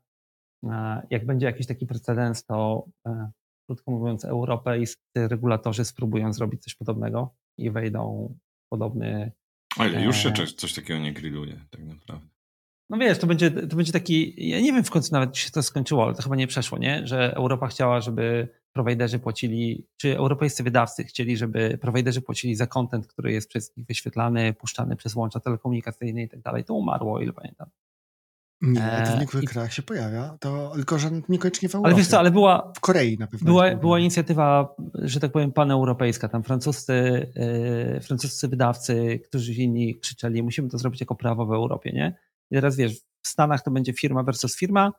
E, jak będzie jakiś taki precedens, to e, krótko mówiąc, europejscy regulatorzy spróbują zrobić coś podobnego i wejdą w podobny. Ale już się e, coś, coś takiego nie grilluje, tak naprawdę. No wiesz, to będzie, to będzie taki, ja nie wiem w końcu nawet, czy się to skończyło, ale to chyba nie przeszło, nie? Że Europa chciała, żeby prowajderzy płacili, czy europejscy wydawcy chcieli, żeby prowajderzy płacili za content, który jest przez nich wyświetlany, puszczany przez łącza telekomunikacyjne i tak dalej. To umarło, ile pamiętam. Nie, to w E, niektórych i- krajach się pojawia, to tylko, że niekoniecznie w Europie. Ale wiesz co, ale była, W Korei na pewno. Była, była inicjatywa, że tak powiem, paneuropejska. Tam francuscy, yy, francuscy wydawcy, którzy inni krzyczeli, musimy to zrobić jako prawo w Europie, nie? I teraz wiesz, w Stanach to będzie firma versus firma,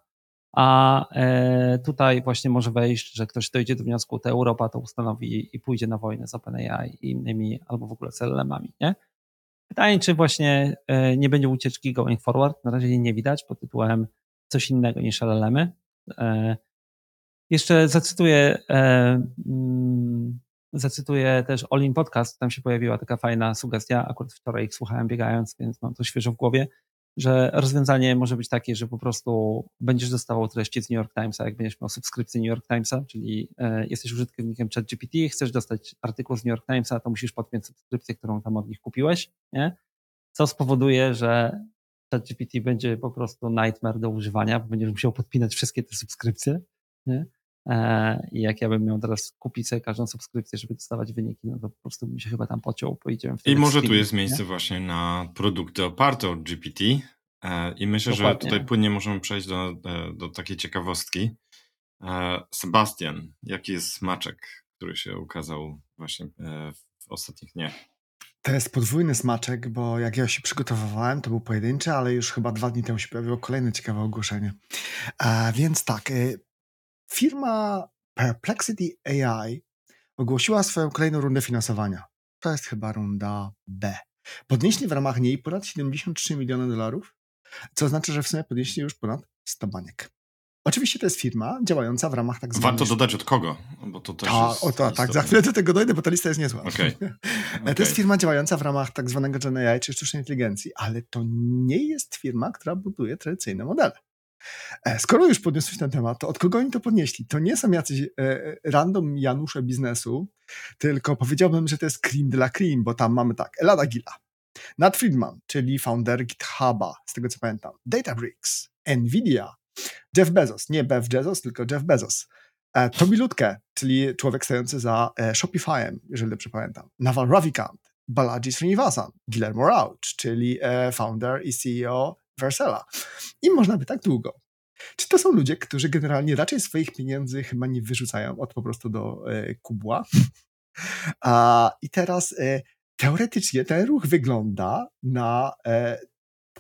a e, tutaj właśnie może wejść, że ktoś dojdzie do wniosku, to Europa to ustanowi i pójdzie na wojnę z OpenAI i innymi, albo w ogóle z LLM-ami, nie? Pytanie, czy właśnie e, nie będzie ucieczki going forward. Na razie jej nie widać pod tytułem coś innego niż LLM-y. E, jeszcze zacytuję, mm, zacytuję też Olin Podcast, tam się pojawiła taka fajna sugestia, akurat wczoraj ich słuchałem biegając, więc mam to świeżo w głowie, że rozwiązanie może być takie, że po prostu będziesz dostawał treści z New York Timesa, jak będziesz miał subskrypcję New York Timesa, czyli e, jesteś użytkownikiem ChatGPT, chcesz dostać artykuł z New York Timesa, to musisz podpiąć subskrypcję, którą tam od nich kupiłeś, nie? co spowoduje, że ChatGPT będzie po prostu nightmare do używania, bo będziesz musiał podpinać wszystkie te subskrypcje, nie? E, I jak ja bym miał teraz kupić sobie każdą subskrypcję, żeby dostawać wyniki, no to po prostu bym się chyba tam pociął, pojedziemy I w może tu jest nie? miejsce właśnie na produkty oparte o GPT. e, I myślę, że Dokładnie. tutaj płynnie możemy przejść do, e, do takiej ciekawostki. Sebastian, jaki jest smaczek, który się ukazał właśnie w ostatnich dniach? To jest podwójny smaczek, bo jak ja się przygotowywałem, to był pojedynczy, ale już chyba dwa dni temu się pojawiło kolejne ciekawe ogłoszenie. Więc tak, y, firma Perplexity AI ogłosiła swoją kolejną rundę finansowania. To jest chyba runda B. Podnieśli w ramach niej ponad 73 miliony dolarów, co oznacza, że w sumie podnieśli już ponad 100 baniek. Oczywiście to jest firma działająca w ramach tak zwanych... Warto dodać od kogo, bo to też Ta, jest o to, tak, za chwilę do tego dojdę, bo ta lista jest niezła. Okej. To jest firma działająca w ramach tak zwanego Gen AI, czy sztucznej inteligencji, ale to nie jest firma, która buduje tradycyjne modele. E, Skoro już podniosłeś ten temat, to od kogo oni to podnieśli? To nie są jacyś e, random Janusze biznesu, tylko powiedziałbym, że to jest cream de la cream, bo tam mamy tak, Elada Gila, Nat Friedman, czyli founder GitHuba, z tego co pamiętam, Databricks, Nvidia, Jeff Bezos, nie Bev Bezos, tylko Jeff Bezos, e, Tobi Lutke, czyli człowiek stojący za Shopify'em, jeżeli dobrze pamiętam, Naval Ravikant, Balaji Srinivasan, Guillermo Rauch, czyli founder i CEO Versela. I można by tak długo. Czy to są ludzie, którzy generalnie raczej swoich pieniędzy chyba nie wyrzucają od po prostu do e, kubła? A, I teraz e, teoretycznie ten ruch wygląda na e,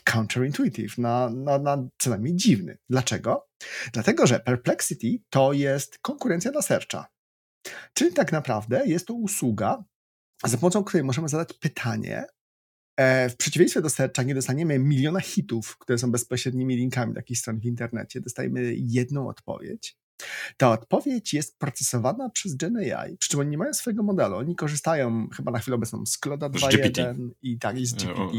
counterintuitive, na, na, na co najmniej dziwny. Dlaczego? Dlatego, że Perplexity to jest konkurencja dla Searcha. Czyli tak naprawdę jest to usługa, za pomocą której możemy zadać pytanie. E, w przeciwieństwie do Searcha nie dostaniemy miliona hitów, które są bezpośrednimi linkami do jakichś stron w internecie. Dostajemy jedną odpowiedź. Ta odpowiedź jest procesowana przez Gen AI, przy czym oni nie mają swojego modelu. Oni korzystają chyba na chwilę obecną z Cloda Z GPT. 2.1 i tak, i z E, GPT o-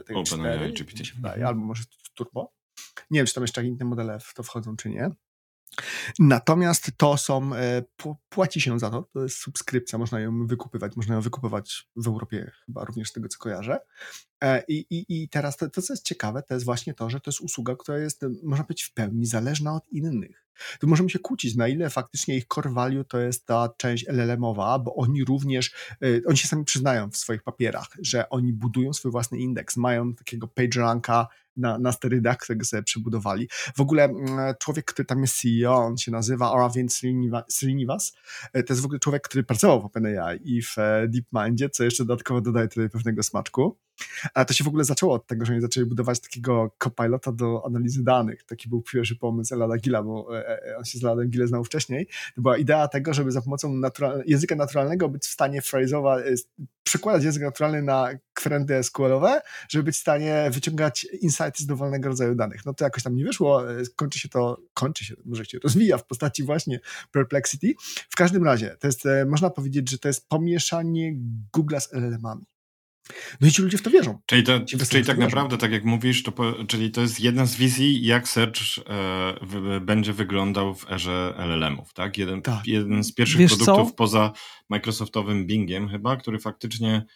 e, tego OpenAI 4, GPT. się wydaje, Mhm. albo może Turbo. Nie wiem, czy tam jeszcze inne modele w to wchodzą, czy nie. Natomiast to są, e, pł- płaci się za to, to jest subskrypcja, można ją wykupywać, można ją wykupywać w Europie chyba również z tego, co kojarzę. E, I, i, i teraz to, to, co jest ciekawe, to jest właśnie to, że to jest usługa, która jest, można być w pełni zależna od innych. Tu możemy się kłócić, na ile faktycznie ich core value to jest ta część LLM-owa, bo oni również, y, oni się sami przyznają w swoich papierach, że oni budują swój własny indeks, mają takiego PageRanka na, na sterydach, którego sobie przebudowali. W ogóle mm, człowiek, który tam jest CEO, on się nazywa Aravind Srinivas, y, to jest w ogóle człowiek, który pracował w OpenAI i w e, DeepMindzie, co jeszcze dodatkowo dodaje tutaj pewnego smaczku. A to się w ogóle zaczęło od tego, że oni zaczęli budować takiego copilota do analizy danych. Taki był pierwszy pomysł Elada Gila, bo e, e, on się z Eladem Gilem znał wcześniej. To była idea tego, żeby za pomocą natural języka naturalnego być w stanie frazować, e, przekładać język naturalny na kwerendy SQL-owe, żeby być w stanie wyciągać insighty z dowolnego rodzaju danych. No to jakoś tam nie wyszło, kończy się to, kończy się, może się rozwija w postaci właśnie Perplexity. W każdym razie, to jest, można powiedzieć, że to jest pomieszanie Google'a z LLM-ami. No i ci ludzie w to wierzą. Czyli, to, czyli tak naprawdę, tak jak mówisz, to po, czyli to jest jedna z wizji, jak search e, będzie wyglądał w erze LLM-ów, tak? Jeden, tak. jeden z pierwszych Wiesz produktów co? poza Microsoftowym Bingiem chyba, który faktycznie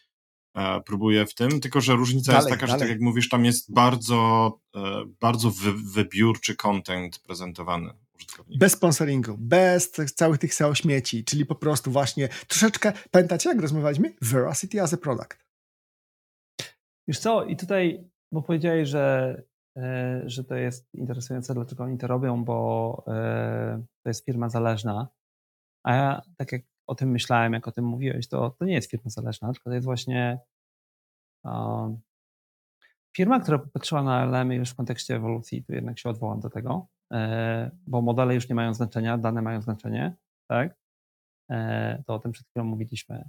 e, próbuje w tym, tylko że różnica dalej, jest taka, dalej. że tak jak mówisz, tam jest bardzo, e, bardzo wy, wybiórczy content prezentowany. Bez sponsoringu, bez całych tych SEO śmieci, czyli po prostu właśnie troszeczkę, pamiętacie jak rozmawialiśmy? Veracity as a product. Już co, i tutaj, bo powiedziałeś, że, e, że to jest interesujące, dlaczego oni to robią, bo e, to jest firma zależna. A ja, tak jak o tym myślałem, jak o tym mówiłeś, to, to nie jest firma zależna, tylko to jest właśnie um, firma, która popatrzyła na LM już w kontekście ewolucji, tu jednak się odwołam do tego, e, bo modele już nie mają znaczenia, dane mają znaczenie, tak? To o tym przed chwilą mówiliśmy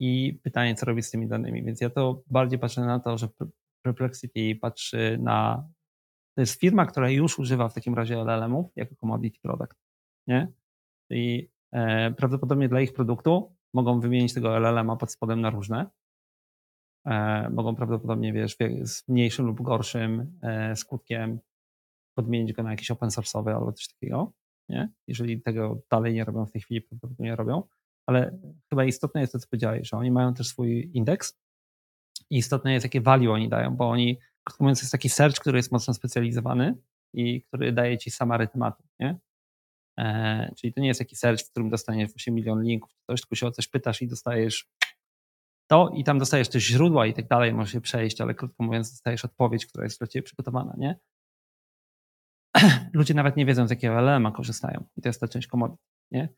i pytanie, co robić z tymi danymi. Więc ja to bardziej patrzę na to, że Perplexity patrzy na. To jest firma, która już używa w takim razie LLM-ów jako commodity product. Nie? I e, prawdopodobnie dla ich produktu mogą wymienić tego LLM-a pod spodem na różne. E, mogą prawdopodobnie, wiesz, z mniejszym lub gorszym e, skutkiem podmienić go na jakiś open source'owy albo coś takiego. Nie? Jeżeli tego dalej nie robią w tej chwili, prawdopodobnie nie robią ale chyba istotne jest to, co powiedziałeś, że oni mają też swój indeks i istotne jest, jakie value oni dają, bo oni, krótko mówiąc, jest taki search, który jest mocno specjalizowany i który daje ci sama rytmatu, nie? E, czyli to nie jest taki search, w którym dostaniesz 8 milion linków, coś, tylko się o coś pytasz i dostajesz to i tam dostajesz też źródła i tak dalej, możesz się przejść, ale krótko mówiąc dostajesz odpowiedź, która jest dla ciebie przygotowana, nie? Ludzie nawet nie wiedzą, z jakiego LLM-a korzystają i to jest ta część komodity, nie?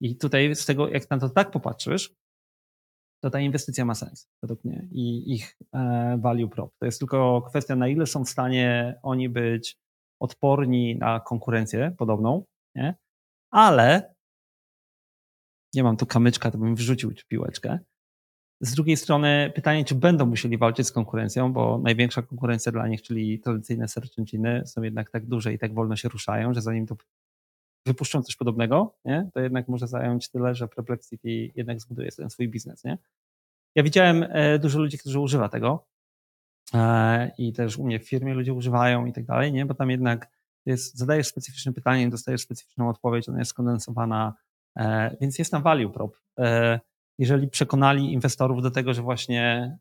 I tutaj z tego, jak na to tak popatrzysz, to ta inwestycja ma sens, według mnie, i ich e, value prop. To jest tylko kwestia, na ile są w stanie oni być odporni na konkurencję podobną, nie? ale nie mam tu kamyczka, to bym wrzucił piłeczkę. Z drugiej strony pytanie, czy będą musieli walczyć z konkurencją, bo największa konkurencja dla nich, czyli tradycyjne search engine, są jednak tak duże i tak wolno się ruszają, że zanim to wypuszczą coś podobnego, nie? to jednak może zająć tyle, że Perplexity jednak zbuduje ten swój biznes. Nie? Ja widziałem e, dużo ludzi, którzy używa tego e, i też u mnie w firmie ludzie używają i tak dalej, nie? bo tam jednak jest, zadajesz specyficzne pytanie, dostajesz specyficzną odpowiedź, ona jest skondensowana, e, więc jest tam value prop. Jeżeli przekonali inwestorów do tego, że właśnie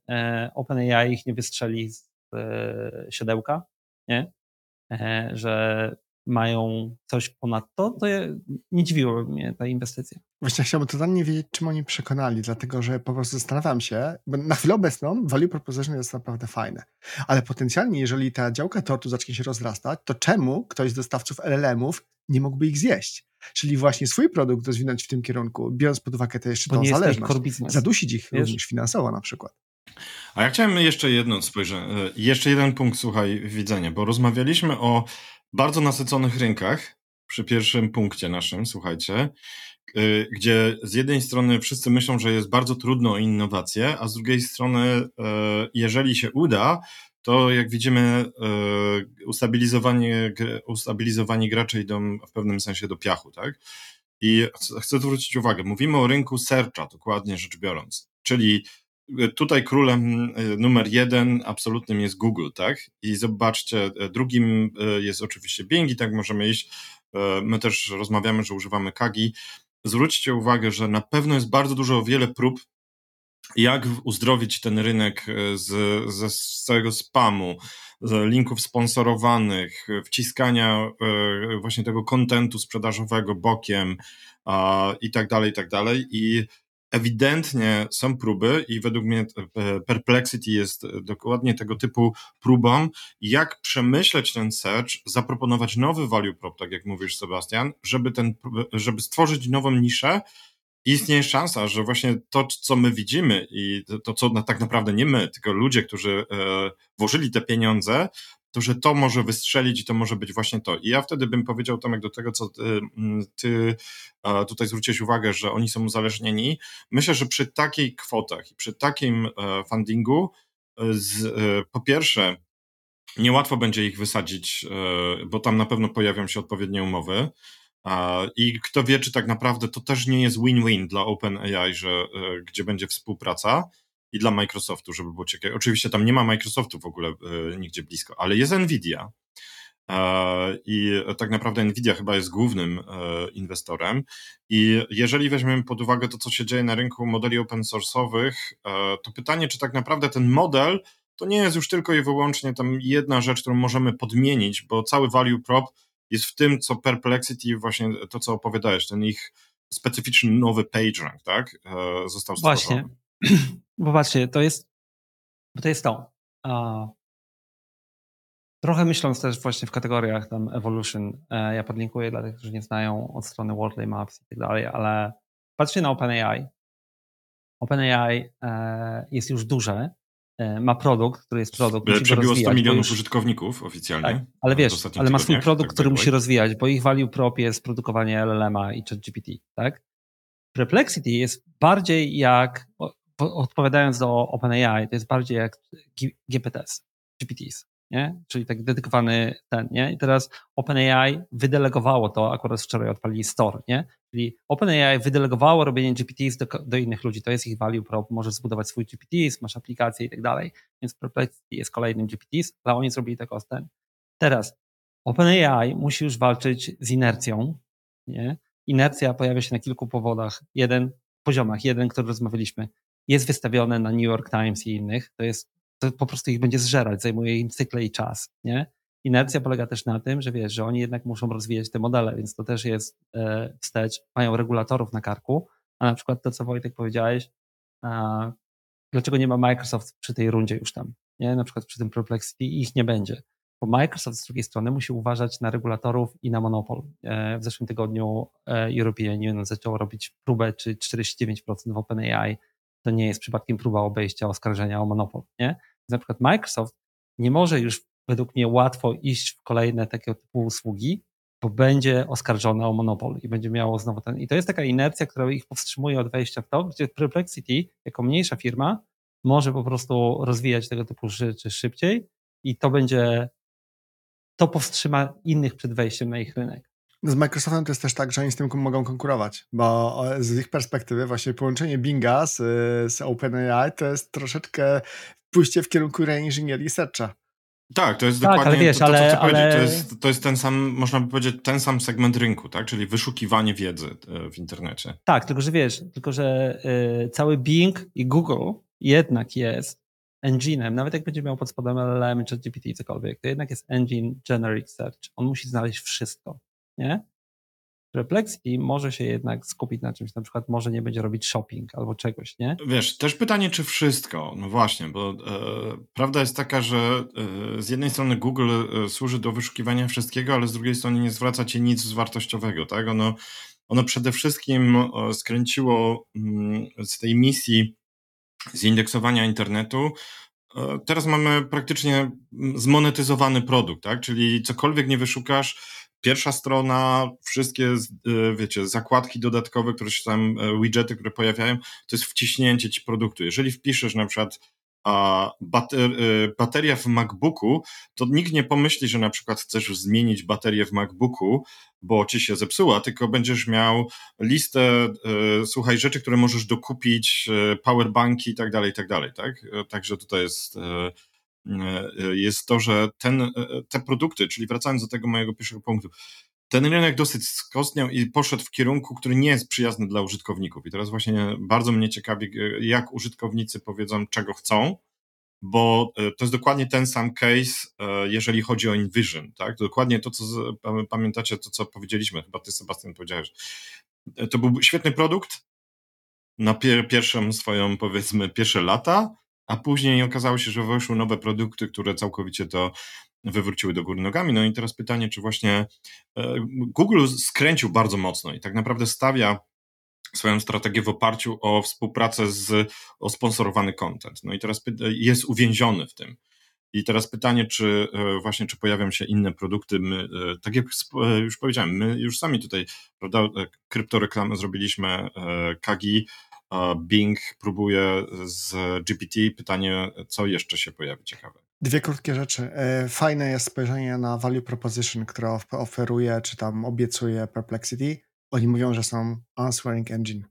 OpenAI ich nie wystrzeli z siodełka, nie? że mają coś ponadto, to nie dziwiłoby mnie ta inwestycja. Właśnie chciałbym totalnie wiedzieć, czym oni przekonali, dlatego że po prostu zastanawiam się, bo na chwilę obecną value proposition jest naprawdę fajne, ale potencjalnie, jeżeli ta działka tortu zacznie się rozrastać, to czemu ktoś z dostawców LLM-ów nie mógłby ich zjeść? Czyli właśnie swój produkt rozwinąć w tym kierunku, biorąc pod uwagę to jeszcze bo tą zależność, zadusić ich Wiesz? również finansowo na przykład. A ja chciałem jeszcze jedno spojrzenie, jeszcze jeden punkt, słuchaj, widzenia, bo rozmawialiśmy o bardzo nasyconych rynkach, przy pierwszym punkcie naszym, słuchajcie, y, gdzie z jednej strony wszyscy myślą, że jest bardzo trudno o innowację, a z drugiej strony, y, jeżeli się uda, to jak widzimy, y, ustabilizowanie, ustabilizowanie graczy idą w pewnym sensie do piachu, tak? I chcę zwrócić uwagę, mówimy o rynku searcha, dokładnie rzecz biorąc, czyli Tutaj królem e, numer jeden absolutnym jest Google, tak? I zobaczcie, e, drugim e, jest oczywiście Bing i tak możemy iść. My też rozmawiamy, że używamy Kagi. Zwróćcie uwagę, że na pewno jest bardzo dużo, wiele prób jak uzdrowić ten rynek z, całego spamu, z linków sponsorowanych, wciskania właśnie tego kontentu sprzedażowego bokiem i tak dalej, i tak dalej. I ewidentnie są próby i według mnie e, Perplexity jest dokładnie tego typu próbą, jak przemyśleć ten search, zaproponować nowy value prop, tak jak mówisz Sebastian, żeby, ten, żeby stworzyć nową niszę, istnieje szansa, że właśnie to, co my widzimy i to, co tak naprawdę nie my, tylko ludzie, którzy e, włożyli te pieniądze, to że to może wystrzelić i to może być właśnie to. I ja wtedy bym powiedział, Tomek, do tego, co ty, ty tutaj zwróciłeś uwagę, że oni są uzależnieni. Myślę, że przy takich kwotach i przy takim e, fundingu, e, z, po pierwsze, niełatwo będzie ich wysadzić, bo tam na pewno pojawią się odpowiednie umowy. I kto wie, czy tak naprawdę to też nie jest win-win dla OpenAI, że e, gdzie będzie współpraca i dla Microsoftu, żeby było ciekawe. Oczywiście tam nie ma Microsoftu w ogóle e, nigdzie blisko, ale jest Nvidia. E, I tak naprawdę Nvidia chyba jest głównym inwestorem. I jeżeli weźmiemy pod uwagę to, co się dzieje na rynku modeli open source'owych, to pytanie, czy tak naprawdę ten model to nie jest już tylko i wyłącznie tam jedna rzecz, którą możemy podmienić, bo cały value prop jest w tym, co Perplexity, właśnie to, co opowiadałeś, ten ich specyficzny nowy PageRank, tak? E, został stworzony. Właśnie. Bo patrzcie, to jest, bo to jest to. A, trochę myśląc też właśnie w kategoriach tam Evolution, e, ja podlinkuję dla tych, którzy nie znają od strony Worldly Maps i tak dalej, ale patrzcie na OpenAI. OpenAI e, jest już duże, E, ma produkt, który jest produkt. Musi Przebiło 100 milionów już... użytkowników oficjalnie. Tak, ale wiesz, ale ma swój produkt, tak który musi rozwijać, bo ich value prop jest produkowanie LLM-a i ChatGPT, tak? Perplexity jest bardziej jak, odpowiadając do OpenAI, to jest bardziej jak GPTs, GPTs nie? czyli tak dedykowany ten, nie? I teraz OpenAI wydelegowało to, akurat wczoraj odpalili store, nie? Czyli OpenAI wydelegowało robienie GPTs do, do, innych ludzi, to jest ich value prop, możesz zbudować swój GPTs, masz aplikację i tak dalej, więc Perplexity jest kolejnym GPTs, ale oni zrobili tego ten. Teraz OpenAI musi już walczyć z inercją, nie? Inercja pojawia się na kilku powodach. Jeden, poziomach. Jeden, który rozmawialiśmy, jest wystawiony na New York Times i innych. To jest to po prostu ich będzie zżerać, zajmuje im cykle i czas, nie? Inercja polega też na tym, że wiesz, że oni jednak muszą rozwijać te modele, więc to też jest e, wstecz, mają regulatorów na karku, a na przykład to, co Wojtek powiedziałeś, a, dlaczego nie ma Microsoft przy tej rundzie już tam, nie? Na przykład przy tym Perplexity ich nie będzie. Bo Microsoft z drugiej strony musi uważać na regulatorów i na monopol. E, w zeszłym tygodniu e, European Union zaczął robić próbę, czy 49% w OpenAI to nie jest przypadkiem próba obejścia oskarżenia o monopol, nie? Na przykład Microsoft nie może już według mnie łatwo iść w kolejne takie typu usługi, bo będzie oskarżone o monopol i będzie miało znowu ten. I to jest taka inercja, która ich powstrzymuje od wejścia w to, gdzie Perplexity, jako mniejsza firma, może po prostu rozwijać tego typu rzeczy szybciej i to będzie, to powstrzyma innych przed wejściem na ich rynek. Z Microsoftem to jest też tak, że oni z tym mogą konkurować, bo z ich perspektywy właśnie połączenie Binga z, z OpenAI to jest troszeczkę pójście w kierunku reinżynierii searcha. Tak, to jest tak, dokładnie ale wiesz, to, to, ale, co ale... To, jest, to jest ten sam, można by powiedzieć, ten sam segment rynku, tak? Czyli wyszukiwanie wiedzy e, w internecie. Tak, tylko że wiesz, tylko że y, cały Bing i Google jednak jest engine'em, nawet jak będzie miał pod spodem LLM czy GPT cokolwiek, to jednak jest engine generic search. On musi znaleźć wszystko nie? Perplexity może się jednak skupić na czymś, na przykład może nie będzie robić shopping albo czegoś, nie? Wiesz, też pytanie, czy wszystko? No właśnie, bo e, prawda jest taka, że e, z jednej strony Google e, służy do wyszukiwania wszystkiego, ale z drugiej strony nie zwraca ci nic wartościowego, tak? Ono, ono przede wszystkim skręciło mm, z tej misji z indeksowania internetu e, Teraz mamy praktycznie zmonetyzowany produkt, tak? Czyli cokolwiek nie wyszukasz, pierwsza strona, wszystkie, e, wiecie, zakładki dodatkowe, które się tam, e, widgety, które pojawiają, to jest wciśnięcie ci produktu. Jeżeli wpiszesz na przykład a bater, e, bateria w MacBooku, to nikt nie pomyśli, że na przykład chcesz zmienić baterię w MacBooku, bo ci się zepsuła, tylko będziesz miał listę, słuchaj, rzeczy, które możesz dokupić, powerbanki i tak dalej, i tak dalej, tak? Także tutaj jest E, jest to, że ten, e, te produkty, czyli wracając do tego mojego pierwszego punktu, ten rynek dosyć skostniał i poszedł w kierunku, który nie jest przyjazny dla użytkowników. I teraz właśnie bardzo mnie ciekawi, jak użytkownicy powiedzą, czego chcą, bo e, to jest dokładnie ten sam case, e, jeżeli chodzi o InVision, tak? Dokładnie to, co pamiętacie, to co powiedzieliśmy, chyba ty, Sebastian, powiedziałeś. E, to był świetny produkt na pier pierwszą swoją, powiedzmy, pierwsze lata, a później okazało się, że weszły nowe produkty, które całkowicie to wywróciły do góry nogami. No i teraz pytanie, czy właśnie Google skręcił bardzo mocno i tak naprawdę stawia swoją strategię w oparciu o współpracę z, o sponsorowany content. No i teraz jest uwięziony w tym. I teraz pytanie, czy e, właśnie, czy pojawią się inne produkty. My, e, tak jak e, już powiedziałem, my już sami tutaj, prawda, kryptoreklamę zrobiliśmy, Kagi, Bing próbuje z GPT. Pytanie, co jeszcze się pojawi ciekawe? Dwie krótkie rzeczy. Fajne jest spojrzenie na value proposition, które oferuje, czy tam obiecuje Perplexity oni mówią, że są answering engine,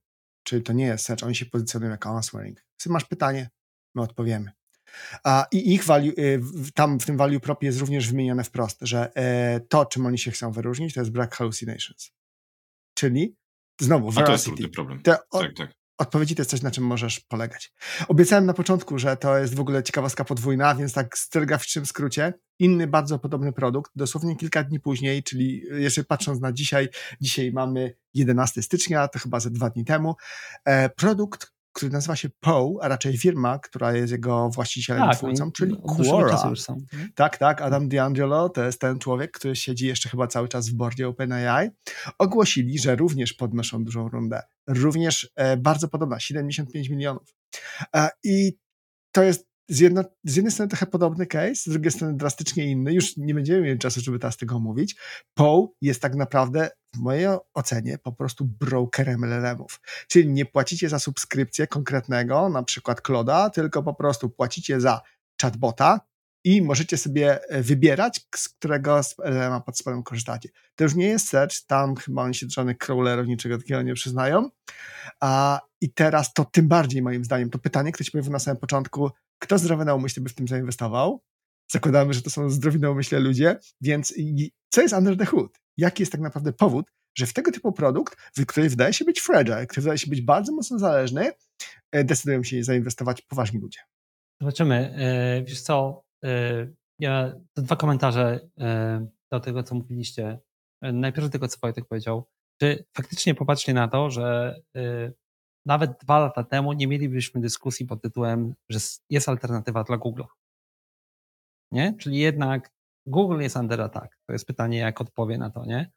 czyli to nie jest search, oni się pozycjonują jako answering. Jeśli masz pytanie, my odpowiemy. A, I ich value, y, tam w tym value propie jest również wymienione wprost, że e, to, czym oni się chcą wyróżnić, to jest brak hallucinations. Czyli znowu, A to jest trudny problem. Te, tak, tak odpowiedzi to jest coś, na czym możesz polegać. Obiecałem na początku, że to jest w ogóle ciekawostka podwójna, więc tak telegraficznym skrócie. Inny bardzo podobny produkt, dosłownie kilka dni później, czyli jeszcze patrząc na dzisiaj, dzisiaj mamy 11 stycznia, to chyba ze dwa dni temu, e, produkt, który nazywa się Poe, a raczej firma, która jest jego właścicielem tak, twórcą, czyli Quora. Tak, tak, Adam D'Angelo to jest ten człowiek, który siedzi jeszcze chyba cały czas w bordzie OpenAI. Ogłosili, że również podnoszą dużą rundę. Również e, bardzo podobna, 75 milionów. E, I to jest z, jedno, z, jednej strony trochę podobny case, z drugiej strony drastycznie inny. Już nie będziemy mieli czasu, żeby teraz tego mówić. Poe jest tak naprawdę, w mojej ocenie, po prostu brokerem LLM-ów. Czyli nie płacicie za subskrypcję konkretnego, na przykład Kloda, tylko po prostu płacicie za chatbota i możecie sobie e, wybierać, z którego LLM-a pod spodem korzystacie. To już nie jest search, tam chyba oni się żadnych crawlerów, niczego takiego nie przyznają. A, I teraz to tym bardziej moim zdaniem, to pytanie, ci pojawiło na samym początku, kto zdrowy na umyśle by w tym zainwestował? Zakładamy, że to są zdrowi na umyśle ludzie, więc co jest under the hood? Jaki jest tak naprawdę powód, że w tego typu produkt, który wydaje się być fragile, który wydaje się być bardzo mocno zależny, e, decydują się zainwestować poważni ludzie? Zobaczymy. E, wiesz co, e, ja dwa komentarze do tego, co mówiliście. Najpierw do tego, co Wojtek powiedział. Czy faktycznie popatrzcie na to, że nawet dwa lata temu nie mielibyśmy dyskusji pod tytułem, że jest alternatywa dla Google. Nie? Czyli jednak Google jest under attack. To jest pytanie, jak odpowie na to, nie?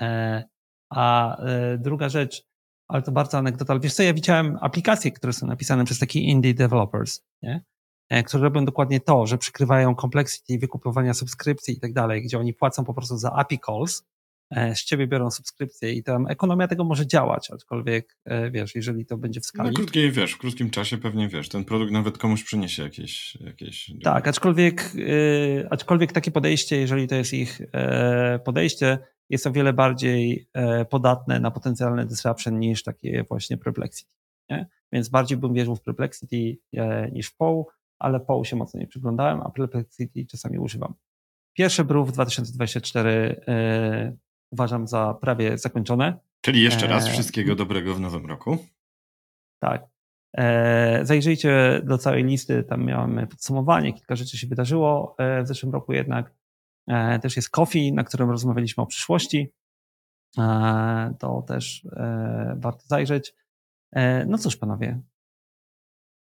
E, a e, druga rzecz, ale to bardzo anegdotalne. Wiesz co, ja widziałem aplikacje, które są napisane przez takich indie developers, nie? E, które robią dokładnie to, że przykrywają complexity wykupywania subskrypcji i tak dalej, gdzie oni płacą po prostu za API calls, z ciebie biorą subskrypcję i tam ekonomia tego może działać, aczkolwiek e, wiesz, jeżeli to będzie w skali. Na krótkiej, wiesz, w krótkim czasie pewnie wiesz, ten produkt nawet komuś przyniesie jakieś. jakieś... Tak, aczkolwiek, yy, aczkolwiek takie podejście, jeżeli to jest ich podejście, jest o wiele bardziej podatne na potencjalne disruption niż takie właśnie perplexity. Nie? Więc bardziej bym wierzył w perplexity niż w POU, ale POU się mocno nie przyglądałem, a perplexity czasami używam. Pierwszy brew 2024 uważam za prawie zakończone. Czyli jeszcze raz e, wszystkiego dobrego w nowym roku. Tak. E, zajrzyjcie do całej listy, tam miałem podsumowanie, kilka rzeczy się wydarzyło e, w zeszłym roku jednak. Też jest Coffee, na którym rozmawialiśmy o przyszłości. To też warto zajrzeć. No cóż, panowie,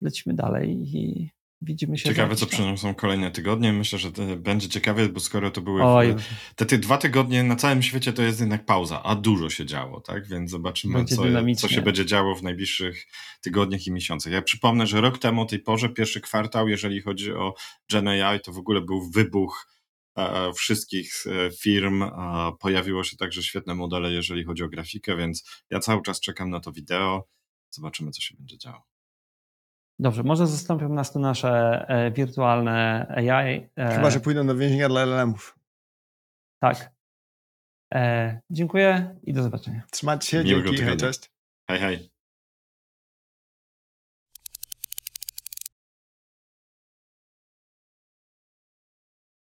lecimy dalej i Widzimy się. Ciekawe, co przyniosą kolejne tygodnie. Myślę, że będzie ciekawe, bo skoro to były. Oj. Te, te dwa tygodnie na całym świecie to jest jednak pauza, a dużo się działo, tak? Więc zobaczymy, co, co, się będzie działo w najbliższych tygodniach i miesiącach. Ja przypomnę, że rok temu o tej porze, pierwszy kwartał, jeżeli chodzi o Gen AI, to w ogóle był wybuch e, wszystkich e, firm. Pojawiło się także świetne modele, jeżeli chodzi o grafikę, więc ja cały czas czekam na to wideo. Zobaczymy, co się będzie działo. Dobrze, może zastąpią nas tu nasze e, wirtualne AI. E, Chyba, że pójdą do więzienia dla LLM-ów. Tak. E, dziękuję i do zobaczenia. Trzymajcie się, Miłego dzięki, hej, cześć. Hej, hej.